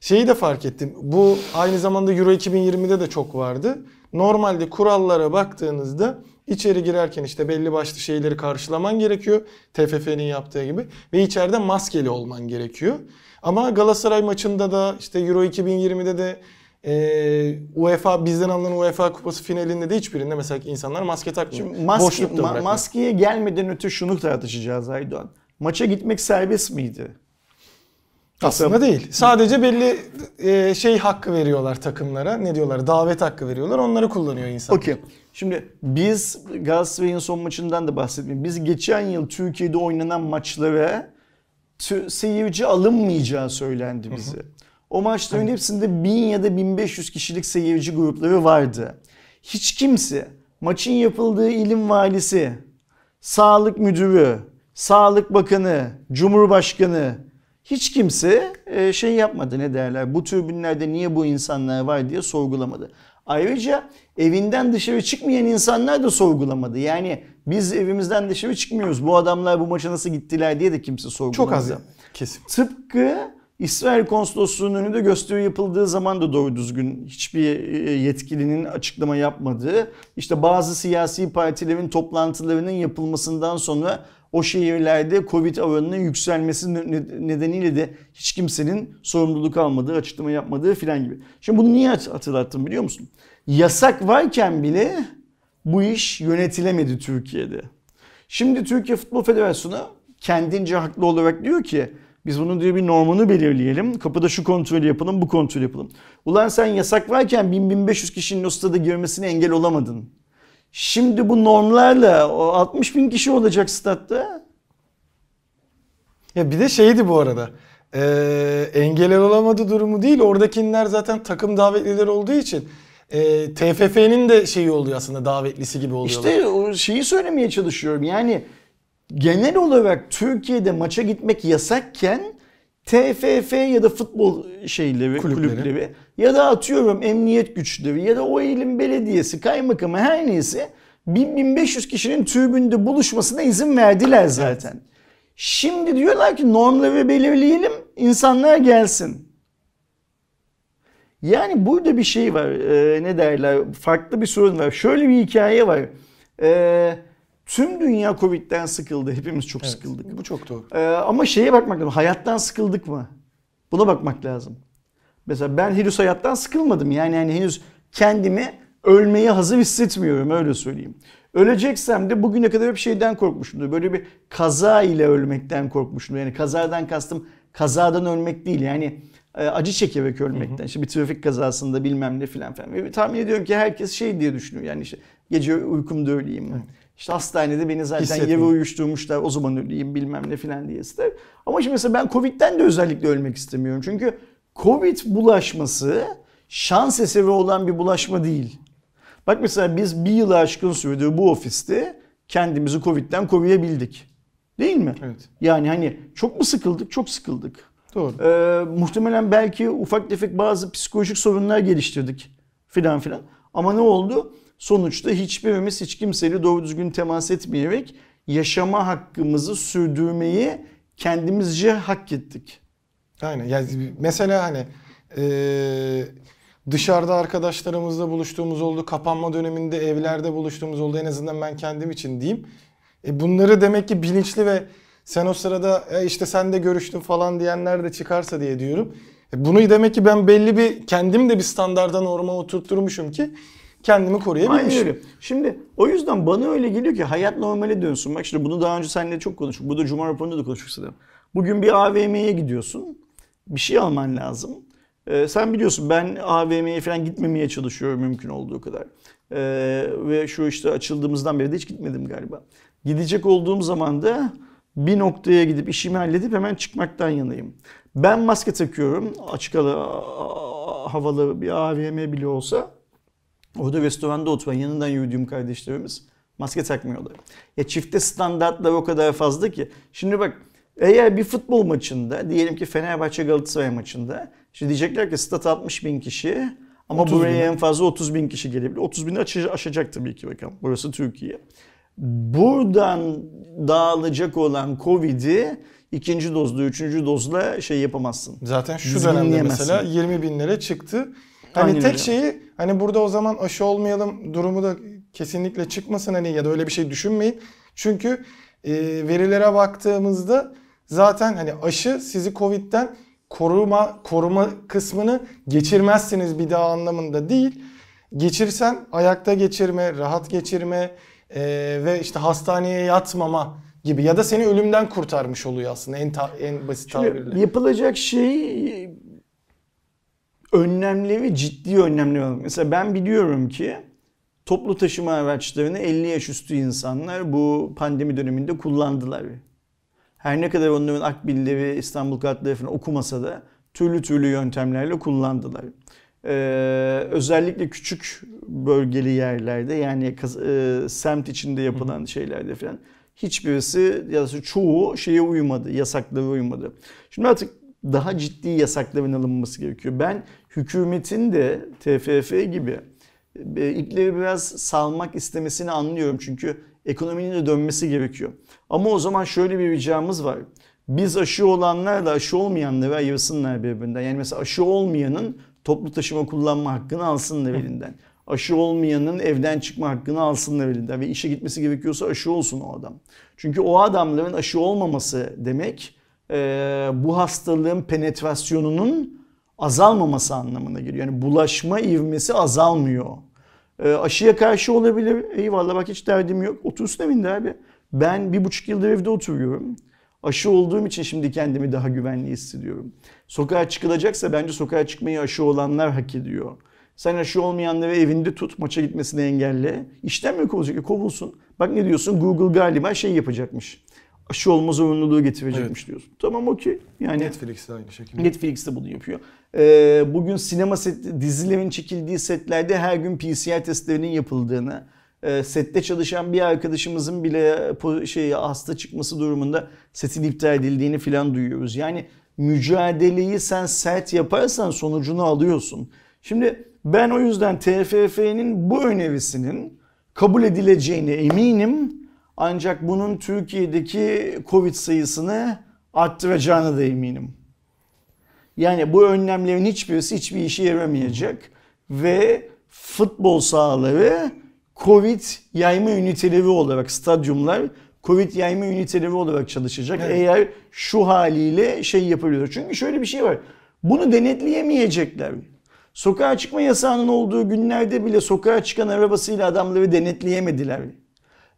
Şeyi de fark ettim. Bu aynı zamanda Euro 2020'de de çok vardı. Normalde kurallara baktığınızda içeri girerken işte belli başlı şeyleri karşılaman gerekiyor. TFF'nin yaptığı gibi. Ve içeride maskeli olman gerekiyor. Ama Galatasaray maçında da işte Euro 2020'de de e, UEFA bizden alınan UEFA kupası finalinde de hiçbirinde mesela insanlar maske takmıyor. Şimdi maske, Boşlukta ma- bırakmıyor. maskeye gelmeden öte şunu tartışacağız Aydoğan. Maça gitmek serbest miydi? Aslında değil. Sadece belli e, şey hakkı veriyorlar takımlara. Ne diyorlar? Davet hakkı veriyorlar. Onları kullanıyor insan. Okey. Şimdi biz Galatasaray'ın son maçından da bahsetmeyelim. Biz geçen yıl Türkiye'de oynanan maçlara tü- seyirci alınmayacağı söylendi bize. O maçların hepsinde 1000 ya da 1500 kişilik seyirci grupları vardı. Hiç kimse maçın yapıldığı ilim valisi, sağlık müdürü, sağlık bakanı, cumhurbaşkanı hiç kimse e, şey yapmadı ne derler bu türbünlerde niye bu insanlar var diye sorgulamadı. Ayrıca evinden dışarı çıkmayan insanlar da sorgulamadı. Yani biz evimizden dışarı çıkmıyoruz. Bu adamlar bu maça nasıl gittiler diye de kimse sorgulamadı. Çok az kesim. Tıpkı İsrail konsolosluğunun önünde gösteri yapıldığı zaman da doğru düzgün hiçbir e, yetkilinin açıklama yapmadığı, işte bazı siyasi partilerin toplantılarının yapılmasından sonra o şehirlerde Covid oranının yükselmesi ne- nedeniyle de hiç kimsenin sorumluluk almadığı, açıklama yapmadığı filan gibi. Şimdi bunu niye hat- hatırlattım biliyor musun? Yasak varken bile bu iş yönetilemedi Türkiye'de. Şimdi Türkiye Futbol Federasyonu kendince haklı olarak diyor ki biz bunun diyor bir normunu belirleyelim. Kapıda şu kontrolü yapalım, bu kontrolü yapalım. Ulan sen yasak varken 1000-1500 kişinin o stada girmesine engel olamadın. Şimdi bu normlarla o 60 bin kişi olacak statta. Ya bir de şeydi bu arada. Ee, engel olamadı durumu değil. Oradakiler zaten takım davetlileri olduğu için e, TFF'nin de şeyi oluyor aslında davetlisi gibi oluyorlar. İşte o şeyi söylemeye çalışıyorum. Yani genel olarak Türkiye'de maça gitmek yasakken TFF ya da futbol şeyleri, Kulüpleri. kulüpleri, ya da atıyorum emniyet güçleri ya da o ilin belediyesi, kaymakamı her neyse 1000-1500 kişinin tribünde buluşmasına izin verdiler zaten. Şimdi diyorlar ki normları belirleyelim, insanlar gelsin. Yani burada bir şey var. Ee, ne derler? Farklı bir sorun var. Şöyle bir hikaye var. Ee, tüm dünya Covid'den sıkıldı. Hepimiz çok Evet, sıkıldık. Bu çok doğru. Ee, ama şeye bakmak lazım. Hayattan sıkıldık mı? Buna bakmak lazım. Mesela ben henüz hayattan sıkılmadım. Yani yani henüz kendimi ölmeye hazır hissetmiyorum öyle söyleyeyim. Öleceksem de bugüne kadar hep şeyden korkmuşumdur. Böyle bir kaza ile ölmekten korkmuştum. Yani kazadan kastım kazadan ölmek değil. Yani e, acı çekerek ölmekten. İşte bir trafik kazasında bilmem ne filan filan. Ve tahmin ediyorum ki herkes şey diye düşünüyor. Yani işte gece uykumda öleyim. İşte hastanede beni zaten yere uyuşturmuşlar o zaman öleyim bilmem ne filan diye ister. Ama şimdi mesela ben Covid'den de özellikle ölmek istemiyorum. Çünkü Covid bulaşması şans eseri olan bir bulaşma değil. Bak mesela biz bir yılı aşkın süredir bu ofiste kendimizi Covid'den koruyabildik. Değil mi? Evet. Yani hani çok mu sıkıldık? Çok sıkıldık. Doğru. Ee, muhtemelen belki ufak tefek bazı psikolojik sorunlar geliştirdik filan filan. Ama ne oldu? Sonuçta hiçbirimiz hiç kimseyle doğru düzgün temas etmeyerek yaşama hakkımızı sürdürmeyi kendimizce hak ettik. Aynen. Yani mesela hani eee, dışarıda arkadaşlarımızla buluştuğumuz oldu. Kapanma döneminde evlerde buluştuğumuz oldu. En azından ben kendim için diyeyim. E bunları demek ki bilinçli ve sen o sırada e işte sen de görüştün falan diyenler de çıkarsa diye diyorum. E bunu demek ki ben belli bir kendim de bir standarda norma oturtturmuşum ki kendimi koruyabilmişim. Şimdi o yüzden bana öyle geliyor ki hayat normale dönsün. Bak şimdi bunu daha önce seninle çok konuştuk. Bu da Cuma raporunda da konuştuk zaten. Bugün bir AVM'ye gidiyorsun. Bir şey alman lazım. Ee, sen biliyorsun ben AVM'ye falan gitmemeye çalışıyorum mümkün olduğu kadar. Ee, ve şu işte açıldığımızdan beri de hiç gitmedim galiba. Gidecek olduğum zaman da bir noktaya gidip işimi halledip hemen çıkmaktan yanayım. Ben maske takıyorum. Açık hava, havalı bir AVM bile olsa Orada restoranda oturan yanından yürüdüğüm kardeşlerimiz maske takmıyorlar. Ya çifte standartlar o kadar fazla ki. Şimdi bak eğer bir futbol maçında diyelim ki Fenerbahçe Galatasaray maçında işte diyecekler ki stat 60 bin kişi ama 30 bin. buraya en fazla 30 bin kişi gelebilir. 30 bini aşacak, aşacak tabii ki rakam. Burası Türkiye. Buradan dağılacak olan Covid'i ikinci dozla, üçüncü dozla şey yapamazsın. Zaten şu dönemde mesela 20 binlere çıktı. Hani Aynen tek öyle. şeyi hani burada o zaman aşı olmayalım durumu da kesinlikle çıkmasın hani ya da öyle bir şey düşünmeyin. Çünkü e, verilere baktığımızda zaten hani aşı sizi Covid'den koruma koruma kısmını geçirmezsiniz bir daha anlamında değil. Geçirsen ayakta geçirme, rahat geçirme e, ve işte hastaneye yatmama gibi ya da seni ölümden kurtarmış oluyor aslında en ta- en basit Şimdi tabirle. yapılacak şey önlemleri ciddi önlemler almak. Mesela ben biliyorum ki toplu taşıma araçlarını 50 yaş üstü insanlar bu pandemi döneminde kullandılar. her ne kadar onların akbilleri, İstanbul kartları falan okumasa da türlü türlü yöntemlerle kullandılar. Ee, özellikle küçük bölgeli yerlerde yani e, semt içinde yapılan şeylerde falan hiçbirisi ya da çoğu şeye uymadı, yasaklara uymadı. Şimdi artık daha ciddi yasakların alınması gerekiyor. Ben hükümetin de TFF gibi e, ipleri biraz salmak istemesini anlıyorum. Çünkü ekonominin de dönmesi gerekiyor. Ama o zaman şöyle bir ricamız var. Biz aşı olanlar da aşı olmayanları ayırsınlar birbirinden. Yani mesela aşı olmayanın toplu taşıma kullanma hakkını alsınlar elinden. Aşı olmayanın evden çıkma hakkını alsınlar elinden. Ve işe gitmesi gerekiyorsa aşı olsun o adam. Çünkü o adamların aşı olmaması demek e, bu hastalığın penetrasyonunun azalmaması anlamına geliyor. Yani bulaşma ivmesi azalmıyor. E, aşıya karşı olabilir. Eyvallah bak hiç derdim yok. Otursun evinde abi. Ben bir buçuk yıldır evde oturuyorum. Aşı olduğum için şimdi kendimi daha güvenli hissediyorum. Sokağa çıkılacaksa bence sokağa çıkmayı aşı olanlar hak ediyor. Sen aşı olmayanları evinde tut, maça gitmesini engelle. İşten mi kovulacak? E, kovulsun. Bak ne diyorsun? Google galiba şey yapacakmış. Aşı olma zorunluluğu getirecekmiş evet. diyorsun. Tamam okey. Yani Netflix de aynı şekilde. Netflix de bunu yapıyor. Ee, bugün sinema set, dizilerin çekildiği setlerde her gün PCR testlerinin yapıldığını, e, sette çalışan bir arkadaşımızın bile şey hasta çıkması durumunda setin iptal edildiğini filan duyuyoruz. Yani mücadeleyi sen sert yaparsan sonucunu alıyorsun. Şimdi ben o yüzden TFF'nin bu önerisinin kabul edileceğine eminim. Ancak bunun Türkiye'deki Covid sayısını arttıracağına da eminim. Yani bu önlemlerin hiçbirisi hiçbir işe yaramayacak ve futbol sahaları Covid yayma üniteleri olarak stadyumlar Covid yayma üniteleri olarak çalışacak. Evet. Eğer şu haliyle şey yapabiliyor. Çünkü şöyle bir şey var. Bunu denetleyemeyecekler. Sokağa çıkma yasağının olduğu günlerde bile sokağa çıkan arabasıyla adamları denetleyemediler.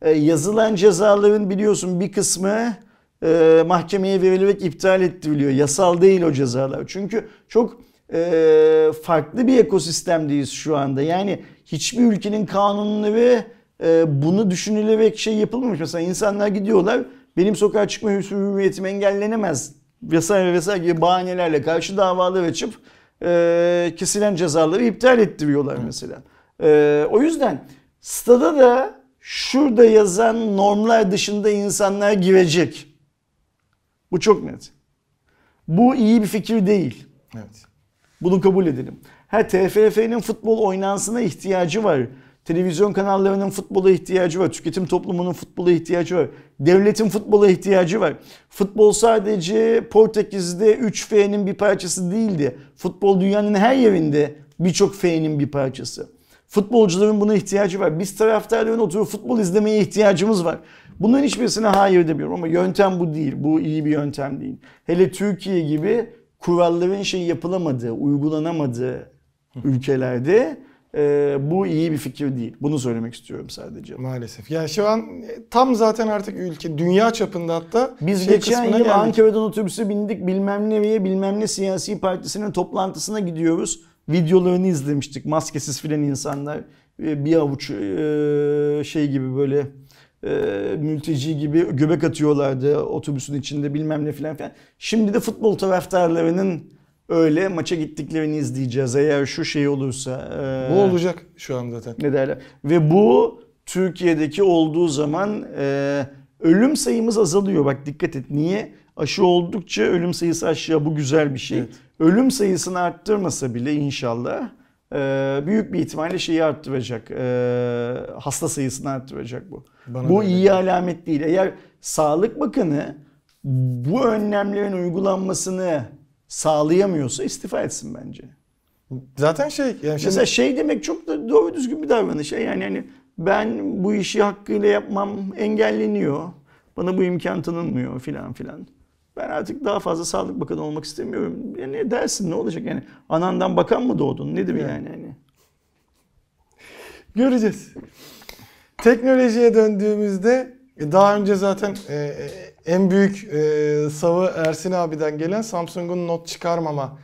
Ee, yazılan cezaların biliyorsun bir kısmı e, mahkemeye verilerek iptal ettiriliyor. Yasal değil o cezalar. Çünkü çok e, farklı bir ekosistemdeyiz şu anda. Yani hiçbir ülkenin kanunları e, bunu düşünülerek şey yapılmamış. Mesela insanlar gidiyorlar benim sokağa çıkma hürriyetim engellenemez vesaire vesaire gibi bahanelerle karşı davalar açıp e, kesilen cezaları iptal ettiriyorlar mesela. E, o yüzden stada da şurada yazan normlar dışında insanlar girecek. Bu çok net. Bu iyi bir fikir değil. Evet. Bunu kabul edelim. Ha TFF'nin futbol oynansına ihtiyacı var. Televizyon kanallarının futbola ihtiyacı var. Tüketim toplumunun futbola ihtiyacı var. Devletin futbola ihtiyacı var. Futbol sadece Portekiz'de 3F'nin bir parçası değildi. Futbol dünyanın her yerinde birçok F'nin bir parçası. Futbolcuların buna ihtiyacı var. Biz taraftarların oturup futbol izlemeye ihtiyacımız var. Bunların hiçbirisine hayır demiyorum ama yöntem bu değil. Bu iyi bir yöntem değil. Hele Türkiye gibi kuralların şey yapılamadığı, uygulanamadığı ülkelerde e, bu iyi bir fikir değil. Bunu söylemek istiyorum sadece. Maalesef. Yani şu an tam zaten artık ülke dünya çapında hatta biz şey geçen yıl geldik. Ankara'dan otobüse bindik bilmem nereye bilmem ne siyasi partisinin toplantısına gidiyoruz. Videolarını izlemiştik. Maskesiz filan insanlar bir avuç e, şey gibi böyle e, mülteci gibi göbek atıyorlardı otobüsün içinde bilmem ne filan filan. Şimdi de futbol taraftarlarının öyle maça gittiklerini izleyeceğiz eğer şu şey olursa. E, bu olacak şu an zaten. Ne derler. Ve bu Türkiye'deki olduğu zaman e, ölüm sayımız azalıyor. Bak dikkat et. Niye? Aşı oldukça ölüm sayısı aşağı. Bu güzel bir şey. Evet. Ölüm sayısını arttırmasa bile inşallah büyük bir ihtimalle şeyi arttıracak. E, hasta sayısını arttıracak bu. Bana bu iyi öyle. alamet değil. Eğer Sağlık Bakanı bu önlemlerin uygulanmasını sağlayamıyorsa istifa etsin bence. Zaten şey yani şimdi... mesela şey demek çok da doğru düzgün bir davranış. Yani hani ben bu işi hakkıyla yapmam engelleniyor. Bana bu imkan tanınmıyor filan filan. Ben artık daha fazla Sağlık Bakanı olmak istemiyorum. Yani dersin ne olacak yani? Anandan bakan mı doğdun? Nedir yani, yani hani? Göreceğiz. Teknolojiye döndüğümüzde daha önce zaten e, e, en büyük e, savı Ersin abiden gelen Samsung'un not çıkarmama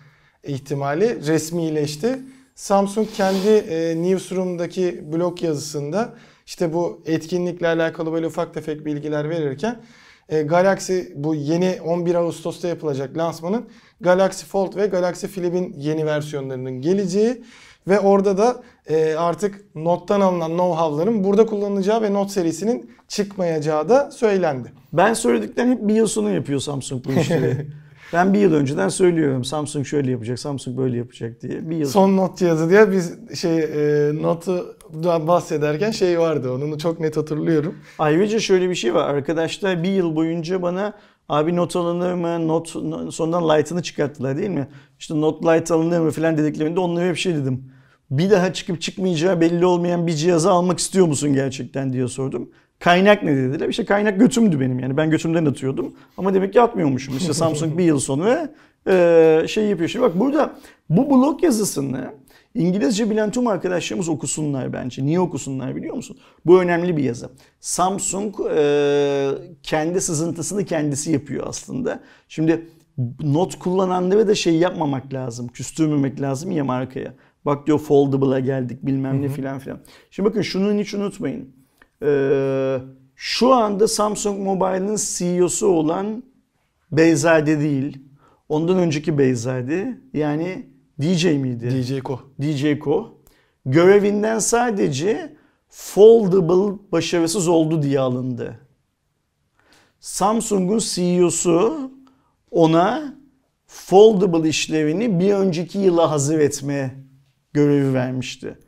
ihtimali resmileşti. Samsung kendi e, Newsroom'daki blog yazısında işte bu etkinlikle alakalı böyle ufak tefek bilgiler verirken e, Galaxy bu yeni 11 Ağustos'ta yapılacak lansmanın Galaxy Fold ve Galaxy Flip'in yeni versiyonlarının geleceği ve orada da e, artık Note'dan alınan know-how'ların burada kullanılacağı ve Note serisinin çıkmayacağı da söylendi. Ben söylediklerini hep bir yıl sonu yapıyor Samsung bu işleri. [LAUGHS] ben bir yıl önceden söylüyorum Samsung şöyle yapacak, Samsung böyle yapacak diye. Bir yıl Son Note cihazı diye biz şey e, Note'dan bahsederken şey vardı. Onu çok net hatırlıyorum. Ayrıca şöyle bir şey var. Arkadaşlar bir yıl boyunca bana abi not alınır mı? Not sondan Lite'ını çıkarttılar değil mi? İşte not Lite alınır mı falan dediklerinde onlara bir şey dedim. Bir daha çıkıp çıkmayacağı belli olmayan bir cihazı almak istiyor musun gerçekten diye sordum. Kaynak ne dediler? İşte kaynak götümdü benim yani. Ben götümden atıyordum. Ama demek ki atmıyormuşum. İşte Samsung [LAUGHS] bir yıl sonra şey yapıyor. Şimdi bak burada bu blog yazısını İngilizce bilen tüm arkadaşlarımız okusunlar bence. Niye okusunlar biliyor musun? Bu önemli bir yazı. Samsung e, kendi sızıntısını kendisi yapıyor aslında. Şimdi not kullananlara da şey yapmamak lazım. Küstürmemek lazım ya markaya. Bak diyor foldable'a geldik bilmem ne filan filan. Şimdi bakın şunu hiç unutmayın. Ee, şu anda Samsung Mobile'ın CEO'su olan Beyzade değil. Ondan önceki Beyzade yani DJ miydi? DJ Ko. DJ Ko. Görevinden sadece foldable başarısız oldu diye alındı. Samsung'un CEO'su ona foldable işlevini bir önceki yıla hazır etme görevi vermişti.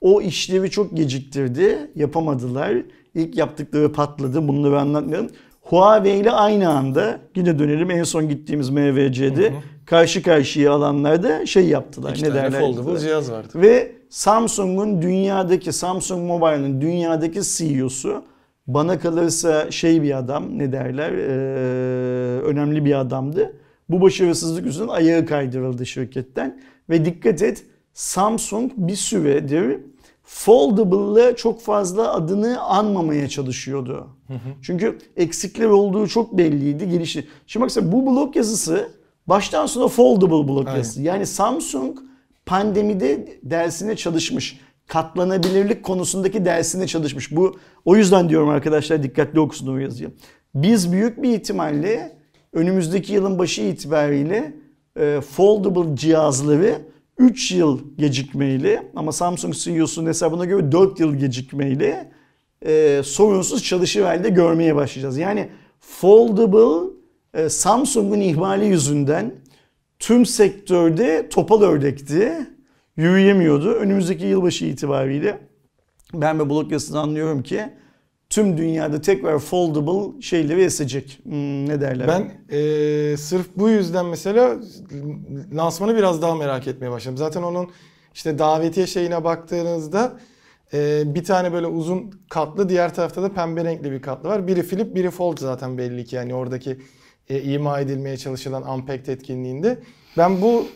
O işlevi çok geciktirdi. Yapamadılar. İlk yaptıkları patladı. Bunları anlatmıyorum. Huawei ile aynı anda yine dönelim en son gittiğimiz MVC'de karşı karşıya alanlarda şey yaptılar. İki ne tane derler? foldable cihaz vardı. Ve Samsung'un dünyadaki Samsung Mobile'ın dünyadaki CEO'su bana kalırsa şey bir adam ne derler ee, önemli bir adamdı. Bu başarısızlık yüzünden ayağı kaydırıldı şirketten ve dikkat et Samsung bir süredir Foldable'la çok fazla adını anmamaya çalışıyordu. Çünkü eksikler olduğu çok belliydi gelişi. Şimdi bak sen bu blog yazısı baştan sona foldable yazısı. Yani Samsung pandemide dersine çalışmış. Katlanabilirlik konusundaki dersine çalışmış. Bu o yüzden diyorum arkadaşlar dikkatli okusun o yazıyı. Biz büyük bir ihtimalle önümüzdeki yılın başı itibariyle e, foldable cihazları 3 yıl gecikmeyle ama Samsung CEO'sunun hesabına göre 4 yıl gecikmeyle e, sorunsuz çalışır halde görmeye başlayacağız. Yani foldable Samsung'un ihmali yüzünden tüm sektörde topal ördekti. Yürüyemiyordu. Önümüzdeki yılbaşı itibariyle ben ve blog yazısını anlıyorum ki tüm dünyada tekrar foldable şeyleri esecek. Hmm, ne derler? Ben e, sırf bu yüzden mesela lansmanı biraz daha merak etmeye başladım. Zaten onun işte davetiye şeyine baktığınızda e, bir tane böyle uzun katlı diğer tarafta da pembe renkli bir katlı var. Biri flip biri fold zaten belli ki yani oradaki e, ima edilmeye çalışılan Unpacked etkinliğinde. Ben bu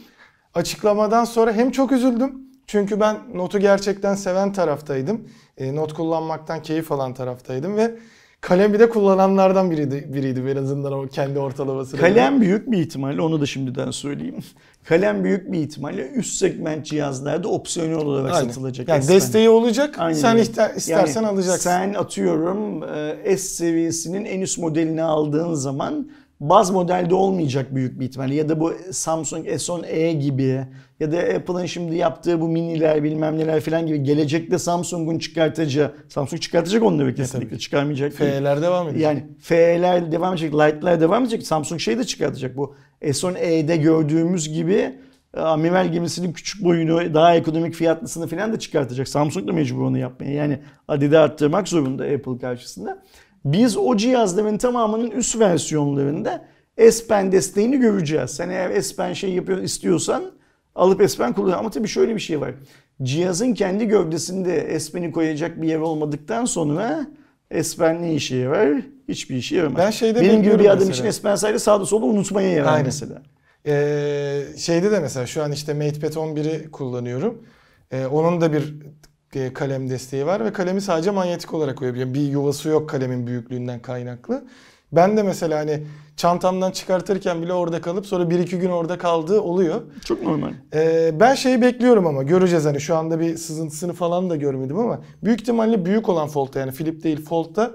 açıklamadan sonra hem çok üzüldüm. Çünkü ben notu gerçekten seven taraftaydım. E, not kullanmaktan keyif alan taraftaydım ve kalemi de kullananlardan biriydi, biriydi en azından o kendi ortalamasını. Kalem büyük bir ihtimalle onu da şimdiden söyleyeyim. Kalem büyük bir ihtimalle üst segment cihazlarda opsiyonel olarak Aynen. satılacak. Yani S-Pen. desteği olacak. Aynen sen istersen Yani alacaksın. Sen atıyorum e, S seviyesinin en üst modelini aldığın zaman baz modelde olmayacak büyük bir ihtimalle. Ya da bu Samsung S10e gibi ya da Apple'ın şimdi yaptığı bu miniler bilmem neler falan gibi gelecekte Samsung'un çıkartacağı Samsung çıkartacak onları kesinlikle tabii. çıkarmayacak. F'ler devam edecek. Yani F'ler devam edecek, Light'lar devam edecek. Samsung şey de çıkartacak. Bu S10e'de gördüğümüz gibi e, amiral gemisinin küçük boyunu, daha ekonomik fiyatlısını falan da çıkartacak. Samsung da mecbur onu yapmaya. Yani adedi arttırmak zorunda Apple karşısında. Biz o cihazların tamamının üst versiyonlarında S Pen desteğini göreceğiz. Sen eğer S Pen şey yapıyor istiyorsan alıp S Pen kullan. Ama tabii şöyle bir şey var. Cihazın kendi gövdesinde S Pen'i koyacak bir yer olmadıktan sonra S Pen ne işe yarar? Hiçbir işe yaramaz. Ben şeyde Benim gibi bir adam mesela. için S Pen sadece sağda solda unutmaya yarar Aynen. mesela. Ee, şeyde de mesela şu an işte MatePad 11'i kullanıyorum. Ee, onun da bir kalem desteği var ve kalemi sadece manyetik olarak koyabiliyorum. Bir yuvası yok kalemin büyüklüğünden kaynaklı. Ben de mesela hani çantamdan çıkartırken bile orada kalıp sonra 1-2 gün orada kaldığı oluyor. Çok normal. Ee, ben şeyi bekliyorum ama göreceğiz hani şu anda bir sızıntısını falan da görmedim ama büyük ihtimalle büyük olan Fold'da yani Flip değil Fold'da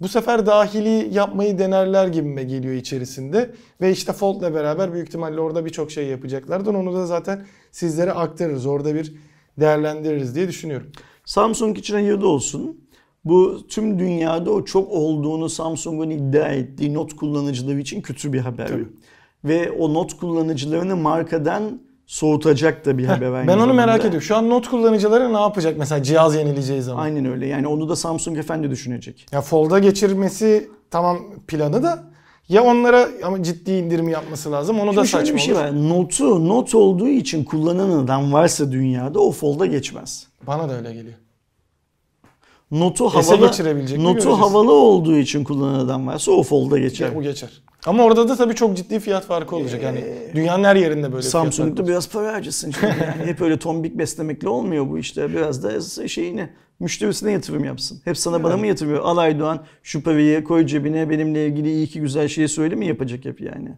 bu sefer dahili yapmayı denerler gibime geliyor içerisinde. Ve işte Fold'la beraber büyük ihtimalle orada birçok şey yapacaklardır. Onu da zaten sizlere aktarırız. Orada bir değerlendiririz diye düşünüyorum. Samsung için hayırlı olsun. Bu tüm dünyada o çok olduğunu Samsung'un iddia ettiği not kullanıcıları için kötü bir haber. Tabii. Ve o not kullanıcılarını markadan soğutacak da bir haber aynı Ben onu zamanda. merak ediyorum. Şu an not kullanıcıları ne yapacak mesela cihaz yenileceği zaman? Aynen öyle. Yani onu da Samsung efendi düşünecek. Ya Fold'a geçirmesi tamam planı da ya onlara ama ciddi indirim yapması lazım. Onu da Şimdi şöyle saçma bir şey olur. var. Notu not olduğu için kullanan adam varsa dünyada o folda geçmez. Bana da öyle geliyor. Notu Ese havalı notu havalı olduğu için kullanan adam varsa o folda geçer. Bu geçer. Ama orada da tabii çok ciddi fiyat farkı olacak. Yani dünyanın her yerinde böyle Samsung'da biraz para harcasın. Yani [LAUGHS] hep öyle tombik beslemekle olmuyor bu işte. Biraz da şeyine müşterisine yatırım yapsın. Hep sana bana mı yatırıyor? Al Aydoğan şu parayı koy cebine benimle ilgili iyi ki güzel şeyi söyle mi yapacak hep yani?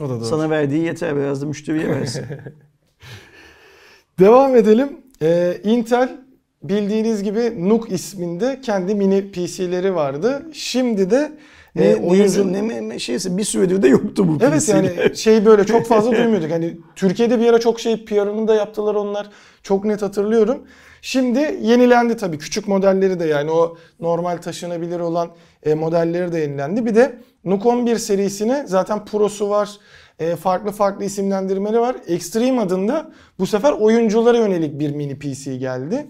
O da doğru. Sana verdiği yeter biraz da müşteriye versin. [LAUGHS] Devam edelim. Ee, Intel bildiğiniz gibi NUC isminde kendi mini PC'leri vardı. Şimdi de ne, e, ne, oyuncu... ne, ne şeyse bir süredir de yoktu bu Evet PC'ler. yani şey böyle çok fazla [LAUGHS] duymuyorduk. Hani Türkiye'de bir ara çok şey PR'ını da yaptılar onlar. Çok net hatırlıyorum. Şimdi yenilendi tabii. Küçük modelleri de yani o normal taşınabilir olan e, modelleri de yenilendi. Bir de NUC 11 serisine zaten Pro'su var. E, farklı farklı isimlendirmeleri var. Extreme adında bu sefer oyunculara yönelik bir mini PC geldi.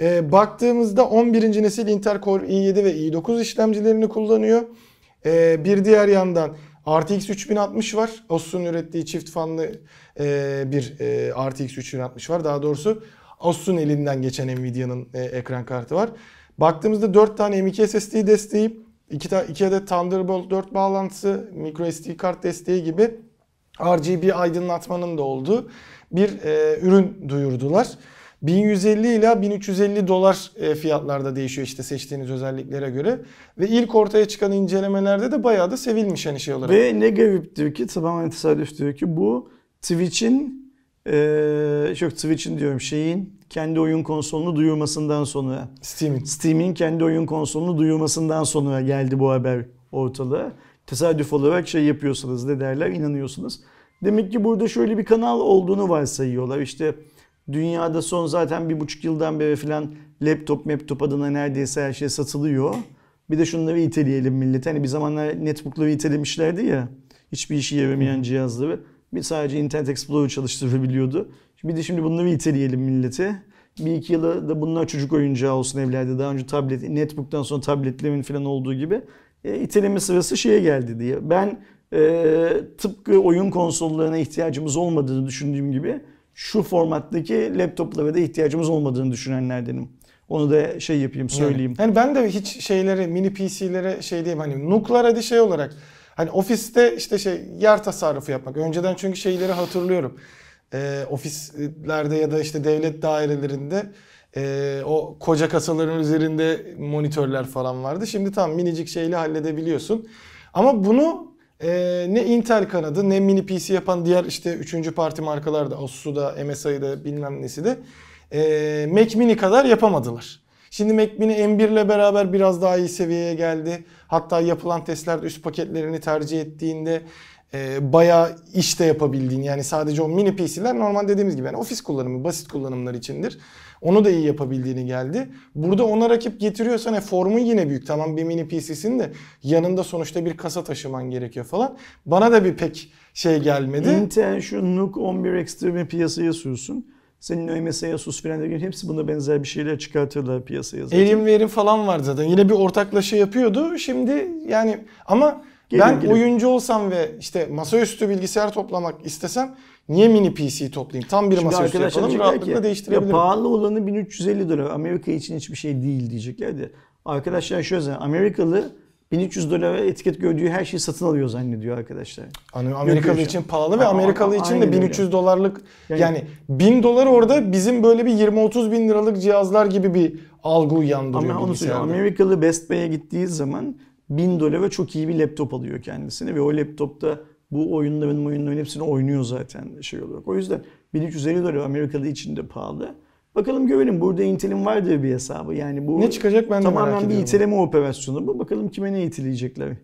E, baktığımızda 11. nesil Intel Core i7 ve i9 işlemcilerini kullanıyor. Ee, bir diğer yandan RTX 3060 var. Asus'un ürettiği çift fanlı e, bir e, RTX 3060 var. Daha doğrusu Asus'un elinden geçen Nvidia'nın e, ekran kartı var. Baktığımızda 4 tane M.2 SSD desteği, 2, ta, 2 adet Thunderbolt 4 bağlantısı, microSD kart desteği gibi RGB aydınlatmanın da olduğu bir e, ürün duyurdular. 1150 ila 1350 dolar e, fiyatlarda değişiyor işte seçtiğiniz özelliklere göre. Ve ilk ortaya çıkan incelemelerde de bayağı da sevilmiş hani şey olarak. Ve ne gariptir ki tamamen tesadüftür ki bu Twitch'in eee çok Twitch'in diyorum şeyin kendi oyun konsolunu duyurmasından sonra Steam'in. Steam'in kendi oyun konsolunu duyurmasından sonra geldi bu haber ortalığa. Tesadüf olarak şey yapıyorsunuz ne derler inanıyorsunuz. Demek ki burada şöyle bir kanal olduğunu varsayıyorlar. İşte dünyada son zaten bir buçuk yıldan beri falan laptop laptop adına neredeyse her şey satılıyor. Bir de şunları iteleyelim millet. Hani bir zamanlar netbook'ları itelemişlerdi ya. Hiçbir işe yaramayan cihazları. Bir sadece Internet Explorer çalıştırabiliyordu. Bir de şimdi bunları iteleyelim millete. Bir iki yıla da bunlar çocuk oyuncağı olsun evlerde. Daha önce tablet, netbook'tan sonra tabletlerin falan olduğu gibi e, iteleme sırası şeye geldi diye. Ben e, tıpkı oyun konsollarına ihtiyacımız olmadığını düşündüğüm gibi şu formattaki laptoplara da ihtiyacımız olmadığını düşünenlerdenim. Onu da şey yapayım söyleyeyim. Yani ben de hiç şeylere mini PC'lere şey diyeyim hani NUC'lar hadi şey olarak hani ofiste işte şey yer tasarrufu yapmak. Önceden çünkü şeyleri hatırlıyorum. Ee, ofislerde ya da işte devlet dairelerinde e, o koca kasaların üzerinde monitörler falan vardı. Şimdi tam minicik şeyle halledebiliyorsun. Ama bunu e, ne Intel kanadı ne mini PC yapan diğer işte üçüncü parti markalar da Asus'u da MSI'yi da bilmem nesi de e, Mac Mini kadar yapamadılar. Şimdi Mac Mini M1 ile beraber biraz daha iyi seviyeye geldi. Hatta yapılan testlerde üst paketlerini tercih ettiğinde e, bayağı iş de yapabildiğin yani sadece o mini PC'ler normal dediğimiz gibi yani ofis kullanımı, basit kullanımlar içindir. Onu da iyi yapabildiğini geldi. Burada ona rakip getiriyorsan e, formun yine büyük. Tamam bir mini PC'sin de yanında sonuçta bir kasa taşıman gerekiyor falan. Bana da bir pek şey gelmedi. Intel şu NUC 11 Extreme piyasaya sürsün. Senin ÖMS, Asus falan derken hepsi buna benzer bir şeyler çıkartırlar piyasaya zaten. Elim verim falan var zaten. Yine bir ortaklaşa yapıyordu. Şimdi yani ama Gelir, ben gelir. oyuncu olsam ve işte masaüstü bilgisayar toplamak istesem niye mini PC toplayayım? Tam bir Şimdi masaüstü yapalım. Rahatlıkla ki, değiştirebilirim. Ya pahalı olanı 1350 dolar. Amerika için hiçbir şey değil diyecekler de. Arkadaşlar şöyle söyleyeyim, Amerikalı 1300 dolara etiket gördüğü her şeyi satın alıyor zannediyor arkadaşlar. Hani Amerikalı için pahalı ve Ama- Amerikalı için de öyle. 1300 dolarlık yani, Yani- 1000 dolar orada bizim böyle bir 20-30 bin liralık cihazlar gibi bir algı uyandırıyor Ama onu bilgisayarda. Amerikalı Best Buy'a gittiği zaman 1000 dolara çok iyi bir laptop alıyor kendisine ve o laptopta bu oyunların oyunların hepsini oynuyor zaten şey olarak. O yüzden 1350 dolar Amerikalı için de pahalı. Bakalım görelim burada Intel'in vardır bir hesabı. Yani bu Ne çıkacak ben de merak tamamen bir iteleme operasyonu bu. Bakalım kime ne itileyecekler.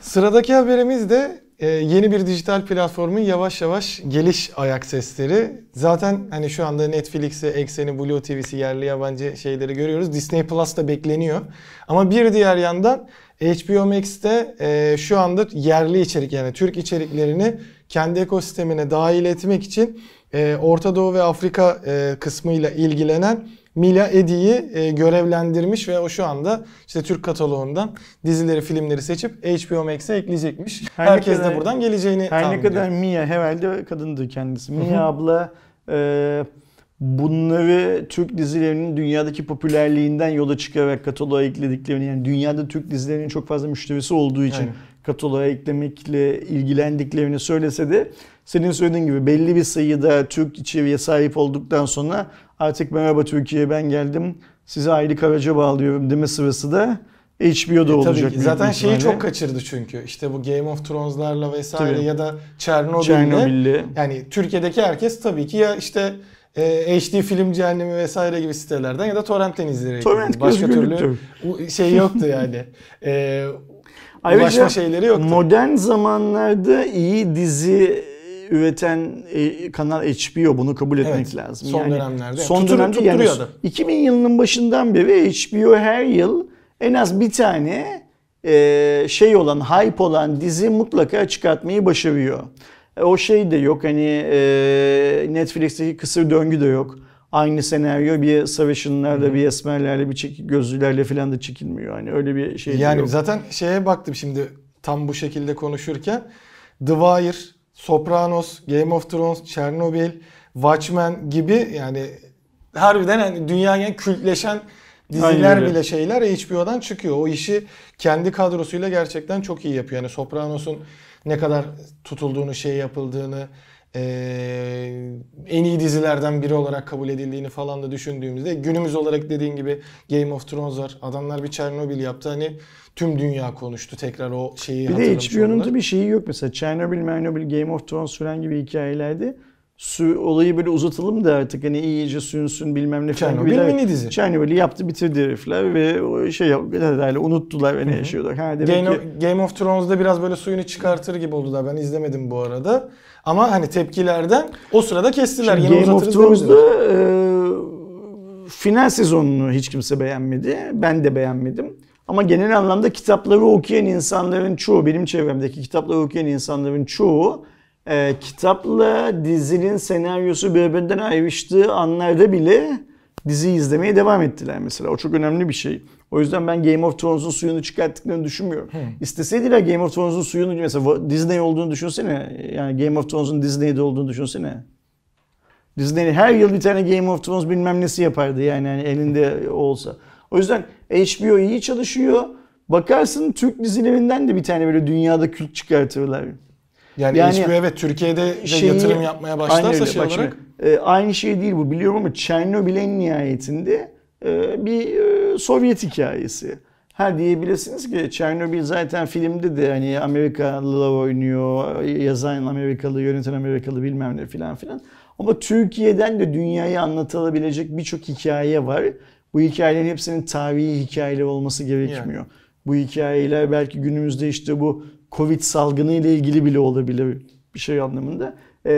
Sıradaki haberimiz de e, yeni bir dijital platformun yavaş yavaş geliş ayak sesleri. Zaten hani şu anda Netflix'i, Exxen'i, Blue TV'si, yerli yabancı şeyleri görüyoruz. Disney Plus da bekleniyor. Ama bir diğer yandan HBO Max'te e, şu anda yerli içerik yani Türk içeriklerini kendi ekosistemine dahil etmek için e, Orta Doğu ve Afrika e, kısmıyla ilgilenen Mila Edi'yi e, görevlendirmiş ve o şu anda işte Türk kataloğundan dizileri, filmleri seçip HBO Max'e ekleyecekmiş. Her Herkes kadar- de buradan geleceğini Her ne kadar ediyor. Mia herhalde kadındır kendisi. Mia abla e, bunları Türk dizilerinin dünyadaki popülerliğinden yola çıkarak kataloğa eklediklerini yani dünyada Türk dizilerinin çok fazla müşterisi olduğu için Aynen. kataloğa eklemekle ilgilendiklerini söylese de senin söylediğin gibi belli bir sayıda Türk içeriğe sahip olduktan sonra artık merhaba Türkiye ben geldim size aylık araca bağlıyorum deme sırası da HBO'da E, olacak. Tabii Zaten şeyi çok kaçırdı çünkü. İşte bu Game of Thrones'larla vesaire Tabii. ya da Çernobil'le. Çernobil'le. Yani Türkiye'deki herkes tabii ki ya işte e, HD film cehennemi vesaire gibi sitelerden ya da torrentten izleyerek. Torrent. Başka türlü u- şey yoktu [LAUGHS] yani. E, Ayrıca ulaşma şeyleri yoktu. Modern zamanlarda iyi dizi üreten e, kanal HBO bunu kabul etmek Evet, lazım. son dönemlerde. Son Tutur- dönemde yani tutturuyor adam. 2000 yılının başından beri HBO her yıl en az bir tane e, şey olan, hype olan dizi mutlaka çıkartmayı başarıyor. E, o şey de yok hani e, Netflix'teki kısır döngü de yok. Aynı senaryo bir sarışınlarla, bir esmerlerle, bir çekik gözlülerle falan da çekilmiyor. Hani öyle bir şey Yani yok. zaten şeye baktım şimdi tam bu şekilde konuşurken. The Wire, Sopranos, Game of Thrones, Chernobyl, Watchmen gibi yani harbiden hani dünyaya kültleşen diziler bile şeyler HBO'dan çıkıyor. O işi kendi kadrosuyla gerçekten çok iyi yapıyor. Yani Sopranos'un ne kadar tutulduğunu, şey yapıldığını, eee, en iyi dizilerden biri olarak kabul edildiğini falan da düşündüğümüzde günümüz olarak dediğin gibi Game of Thrones var. Adamlar bir Chernobyl yaptı. Hani tüm dünya konuştu tekrar o şeyi Bir de HBO'nun bir şeyi yok mesela Chernobyl, Chernobyl, Game of Thrones falan gibi hikayelerde su olayı böyle uzatalım da artık hani iyice sünsün bilmem ne falan gibi. mini dizi. Chernobyl'i yaptı bitirdi herifler ve o şey herhalde unuttular ve ne yaşıyorlar. Ha demek Game, ki Game of Thrones'da biraz böyle suyunu çıkartır gibi oldular. Ben izlemedim bu arada. Ama hani tepkilerden o sırada kestiler. Şimdi Yine Game of. Thrones'da e, final sezonunu hiç kimse beğenmedi. Ben de beğenmedim. Ama genel anlamda kitapları okuyan insanların çoğu, benim çevremdeki kitapları okuyan insanların çoğu e, kitapla dizinin senaryosu birbirinden ayrıştığı anlarda bile dizi izlemeye devam ettiler mesela. O çok önemli bir şey. O yüzden ben Game of Thrones'un suyunu çıkarttıklarını düşünmüyorum. İsteseydiler Game of Thrones'un suyunu mesela Disney olduğunu düşünsene. Yani Game of Thrones'un Disney'de olduğunu düşünsene. Disney her yıl bir tane Game of Thrones bilmem nesi yapardı yani hani elinde olsa. O yüzden HBO iyi çalışıyor. Bakarsın Türk dizilerinden de bir tane böyle dünyada kült çıkartırlar. Yani, Yani HBO evet Türkiye'de de Şeyi- yatırım yapmaya başlarsa öyle. şey Bak şimdi, olarak e, aynı şey değil bu biliyorum ama Chernobyl en nihayetinde e, bir e, Sovyet hikayesi. Ha diyebilirsiniz ki Chernobyl zaten filmde de hani Amerikalılar oynuyor, yazan Amerikalı, yöneten Amerikalı bilmem ne filan filan. Ama Türkiye'den de dünyaya anlatılabilecek birçok hikaye var. Bu hikayelerin hepsinin tarihi hikayeler olması gerekmiyor. Bu hikayeler belki günümüzde işte bu Covid salgını ile ilgili bile olabilir bir şey anlamında. Ee,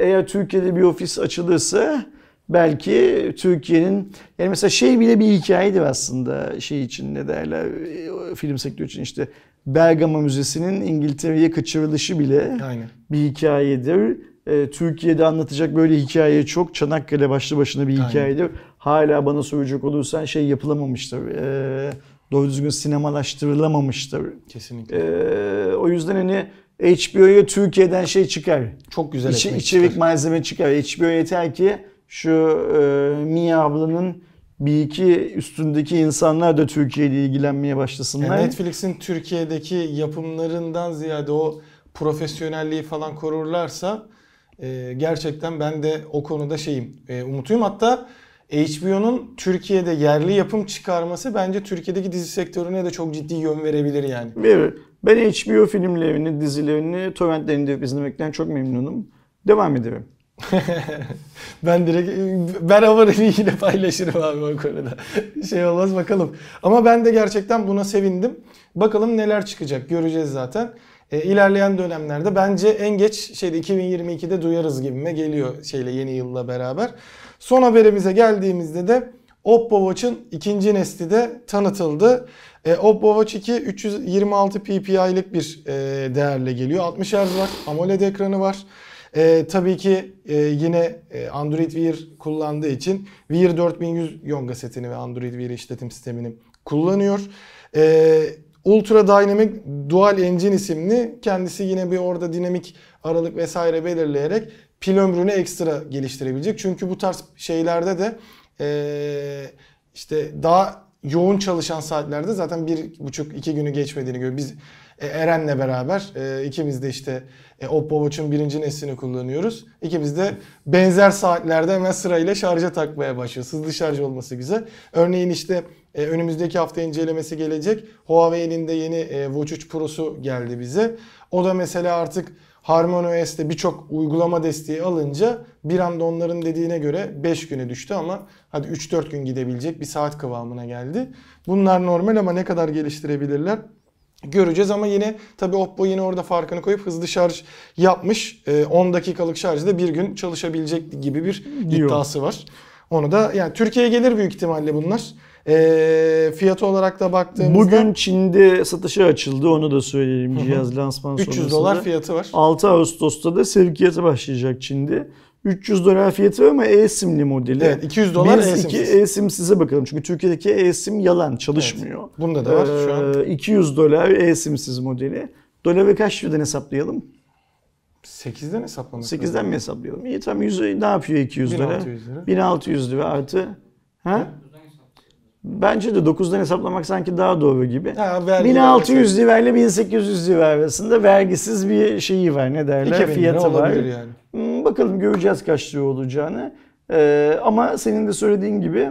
eğer Türkiye'de bir ofis açılırsa belki Türkiye'nin yani mesela şey bile bir hikayedir aslında şey için ne derler e, film sektörü için işte Bergama Müzesi'nin İngiltere'ye kaçırılışı bile Aynen. bir hikayedir. Ee, Türkiye'de anlatacak böyle hikaye çok. Çanakkale başlı başına bir Aynen. hikayedir. Hala bana soracak olursan şey yapılamamıştır. Ee, doğru düzgün sinemalaştırılamamıştır. kesinlikle. Ee, o yüzden hani HBO'ya Türkiye'den şey çıkar. Çok güzel İçi- içerik çıkar. malzeme çıkar. HBO yeter ki şu e, Mia ablanın bir iki üstündeki insanlar da Türkiye ile ilgilenmeye başlasınlar. Yani Netflix'in Türkiye'deki yapımlarından ziyade o profesyonelliği falan korurlarsa e, gerçekten ben de o konuda şeyim e, umutluyum. Hatta HBO'nun Türkiye'de yerli yapım çıkarması bence Türkiye'deki dizi sektörüne de çok ciddi yön verebilir yani. Verir. Ben HBO filmlerini, dizilerini, torrentlerini de izlemekten çok memnunum. Devam ederim. [LAUGHS] ben direkt ben haberimi yine paylaşırım abi o konuda. Şey olmaz bakalım. Ama ben de gerçekten buna sevindim. Bakalım neler çıkacak göreceğiz zaten. E, ilerleyen dönemlerde bence en geç şeyde 2022'de duyarız gibime geliyor şeyle yeni yılla beraber. Son haberimize geldiğimizde de Oppo Watch'ın ikinci nesli de tanıtıldı. E, Oppo Watch 2 326 ppi'lik bir e, değerle geliyor. 60 Hz var, AMOLED ekranı var. E, tabii ki e, yine e, Android Wear kullandığı için Wear 4100 Yonga setini ve Android Wear işletim sistemini kullanıyor. E, Ultra Dynamic Dual Engine isimli kendisi yine bir orada dinamik aralık vesaire belirleyerek pil ömrünü ekstra geliştirebilecek. Çünkü bu tarz şeylerde de e, işte daha yoğun çalışan saatlerde zaten bir buçuk iki günü geçmediğini görüyoruz. Biz e, Eren'le beraber e, ikimiz de işte e, Oppo Watch'un birinci neslini kullanıyoruz. İkimiz de benzer saatlerde hemen sırayla şarja takmaya başlıyoruz. Hızlı şarj olması güzel. Örneğin işte e, önümüzdeki hafta incelemesi gelecek. Huawei'nin de yeni e, Watch 3 Pro'su geldi bize. O da mesela artık HarmonyOS'te birçok uygulama desteği alınca bir anda onların dediğine göre 5 güne düştü ama hadi 3-4 gün gidebilecek bir saat kıvamına geldi. Bunlar normal ama ne kadar geliştirebilirler göreceğiz ama yine tabi Oppo yine orada farkını koyup hızlı şarj yapmış. 10 e, dakikalık şarjda bir gün çalışabilecek gibi bir Diyor. iddiası var. Onu da yani Türkiye'ye gelir büyük ihtimalle bunlar. E, fiyatı olarak da baktığımızda... Bugün Çin'de satışa açıldı onu da söyleyelim cihaz lansman 300 sonrasında. dolar fiyatı var. 6 Ağustos'ta da sevkiyatı başlayacak Çin'de. 300 dolar fiyatı var ama e-simli modeli. Evet 200 dolar e-simsiz. E-simsize bakalım. Çünkü Türkiye'deki e-sim yalan çalışmıyor. Evet, bunda da var ee, şu an. 200 dolar e-simsiz modeli. Doları kaç liradan hesaplayalım? 8'den hesaplamak 8'den mi hesaplayalım? İyi tamam 100 ne yapıyor 200 lira? 1600 lira. 1600 lira artı. Ha? Bence de 9'dan hesaplamak sanki daha doğru gibi. Ha, 1600 lira ile 1800 lira arasında vergisiz bir şeyi var ne derler fiyatı var. Yani. Hmm, bakalım göreceğiz kaç lira olacağını. Ee, ama senin de söylediğin gibi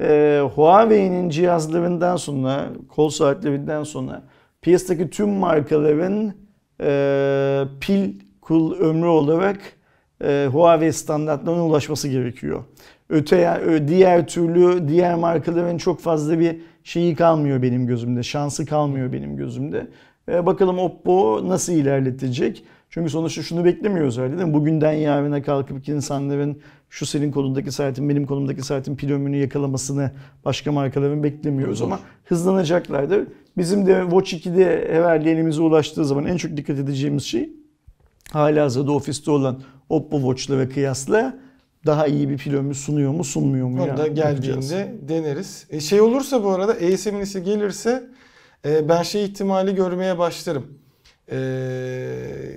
e, Huawei'nin cihazlarından sonra, kol saatlerinden sonra piyasadaki tüm markaların e, pil kul ömrü olarak e, Huawei standartlarına ulaşması gerekiyor. Öte diğer türlü diğer markaların çok fazla bir şeyi kalmıyor benim gözümde. Şansı kalmıyor benim gözümde. E, bakalım Oppo nasıl ilerletecek? Çünkü sonuçta şunu beklemiyoruz öyle değil mi? Bugünden yarına kalkıp insanların şu senin kolundaki saatin benim kolumdaki saatin pil ömrünü yakalamasını başka markaların beklemiyoruz Zor. ama hızlanacaklardır. Bizim de Watch 2'de herhalde elimize ulaştığı zaman en çok dikkat edeceğimiz şey hala hazırda ofiste olan Oppo Watch'lara kıyasla daha iyi bir pil ömrü sunuyor mu sunmuyor mu? Onu da geldiğinde yapacağız. deneriz. E şey olursa bu arada e gelirse e, ben şey ihtimali görmeye başlarım. E,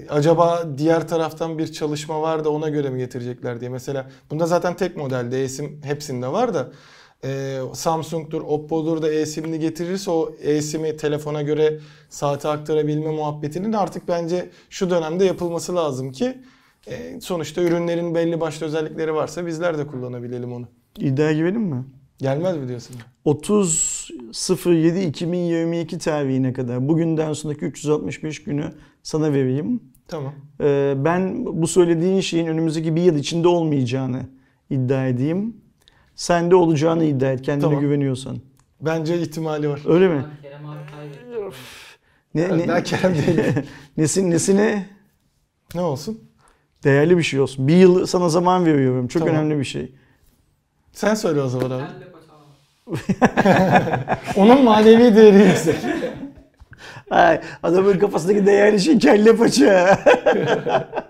acaba diğer taraftan bir çalışma var da ona göre mi getirecekler diye. Mesela bunda zaten tek modelde eSIM hepsinde var da e, Samsung'dur, Oppo'dur da eSIM'ini getirirse o eSIM'i telefona göre saate aktarabilme muhabbetinin artık bence şu dönemde yapılması lazım ki e, sonuçta ürünlerin belli başlı özellikleri varsa bizler de kullanabilelim onu. İddia girelim mi? Gelmez mi diyorsun? 30.07.2022 tarihine kadar bugünden sonraki 365 günü sana vereyim. Tamam. Ee, ben bu söylediğin şeyin önümüzdeki bir yıl içinde olmayacağını iddia edeyim. Sen de olacağını iddia et kendine tamam. güveniyorsan. Bence ihtimali var. Öyle mi? Kerem abi kaybetti. Ne, ne? Ben Kerem değilim. [LAUGHS] Nesin, nesine? Ne olsun? Değerli bir şey olsun. Bir yıl sana zaman veriyorum. Çok tamam. önemli bir şey. Sen söyle o zaman abi. [LAUGHS] Onun manevi değeri yüksek. Ay, adamın kafasındaki değerli şey kelle paça. ya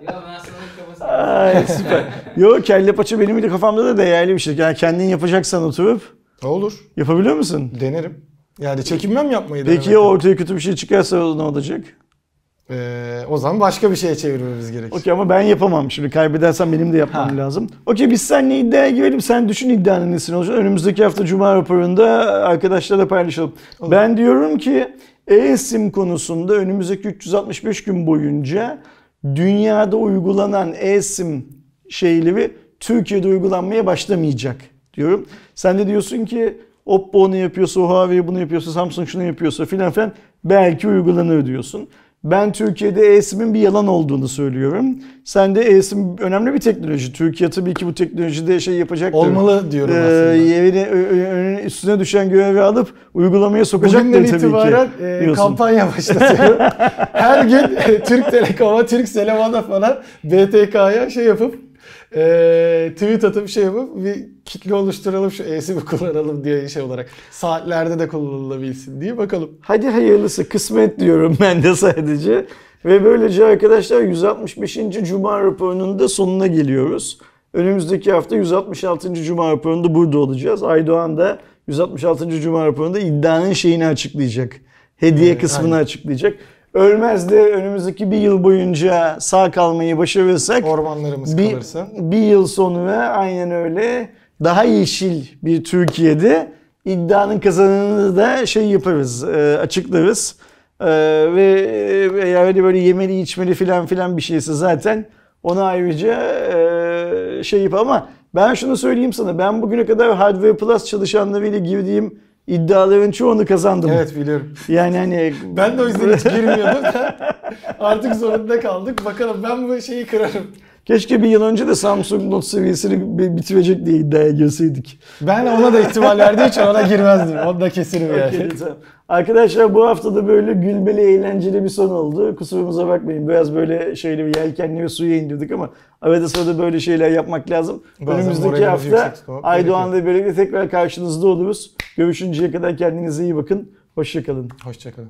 ben sana kafasına... [LAUGHS] Ay süper. Yo kelle paça benim de kafamda da değerli bir şey. Yani kendin yapacaksan oturup. Olur. Yapabiliyor musun? Denerim. Yani çekinmem yapmayı. Peki ya ortaya kötü bir şey çıkarsa ne olacak? Ee, o zaman başka bir şeye çevirmemiz gerekir. Okey ama ben yapamam. Şimdi kaybedersem benim de yapmam ha. lazım. Okey biz seninle iddiaya girelim. Sen düşün iddianın nesini olacak. Önümüzdeki hafta Cuma raporunda arkadaşlarla paylaşalım. Olur. Ben diyorum ki e-sim konusunda önümüzdeki 365 gün boyunca dünyada uygulanan e-sim şeyleri Türkiye'de uygulanmaya başlamayacak diyorum. Sen de diyorsun ki Oppo onu yapıyorsa, Huawei bunu yapıyorsa, Samsung şunu yapıyorsa filan filan belki uygulanır diyorsun. Ben Türkiye'de e-SIM'in bir yalan olduğunu söylüyorum. Sen de e-SIM önemli bir teknoloji. Türkiye tabii ki bu teknolojide şey yapacaktır. Olmalı diyorum Ee, aslında. ö- önüne- üstüne düşen görevi alıp uygulamaya sokacaktır Bugünden tabii itibaren ki. e, diyorsun. kampanya başlatıyor. [LAUGHS] Her gün e, Türk Telekom'a, Türk Seleman'a falan BTK'ya şey yapıp e, tweet atıp şey yapıp bir kitle oluşturalım şu e-SIM'i kullanalım diye şey olarak. Saatlerde de kullanılabilsin diye bakalım. Hadi hayırlısı kısmet diyorum [LAUGHS] ben de sadece. Ve böylece arkadaşlar 165. Cuma raporunun da sonuna geliyoruz. Önümüzdeki hafta 166. Cuma raporunda burada olacağız. Aydoğan da 166. Cuma raporunda iddianın şeyini açıklayacak. Hediye Evet, kısmını aynen. açıklayacak. Ölmez de önümüzdeki bir yıl boyunca sağ kalmayı başarırsak Ormanlarımız bir, kalırsa. bir yıl sonra aynen öyle daha yeşil bir Türkiye'de iddianın kazananını da şey yaparız, e, açıklarız. E, ve e, yani böyle yemeli içmeli filan filan bir şeyse zaten ona ayrıca şey yap ama ben şunu söyleyeyim sana ben bugüne kadar Hardware Plus çalışanlarıyla girdiğim iddiaların çoğunu kazandım. Evet biliyorum. Yani hani [LAUGHS] Ben de o yüzden hiç girmiyordum [LAUGHS] artık zorunda kaldık. Bakalım ben bu şeyi kırarım. keşke bir yıl önce de Samsung Note seviyesini bi- bitirecek diye iddiaya girseydik. Ben ona da ihtimal verdiği için ona girmezdim. Onu da keserim [LAUGHS] yani. Okey, tamam. Arkadaşlar bu hafta da böyle gülmeli eğlenceli bir son oldu. Kusurumuza bakmayın. Biraz böyle şeyle bir yelkenli ve suya indirdik ama arada sırada böyle şeyler yapmak lazım. Bazen Önümüzdeki hafta tutmak Aydoğan'la birlikte tekrar karşınızda oluruz. Görüşünceye kadar kendinize iyi bakın. Hoşçakalın. Hoşçakalın.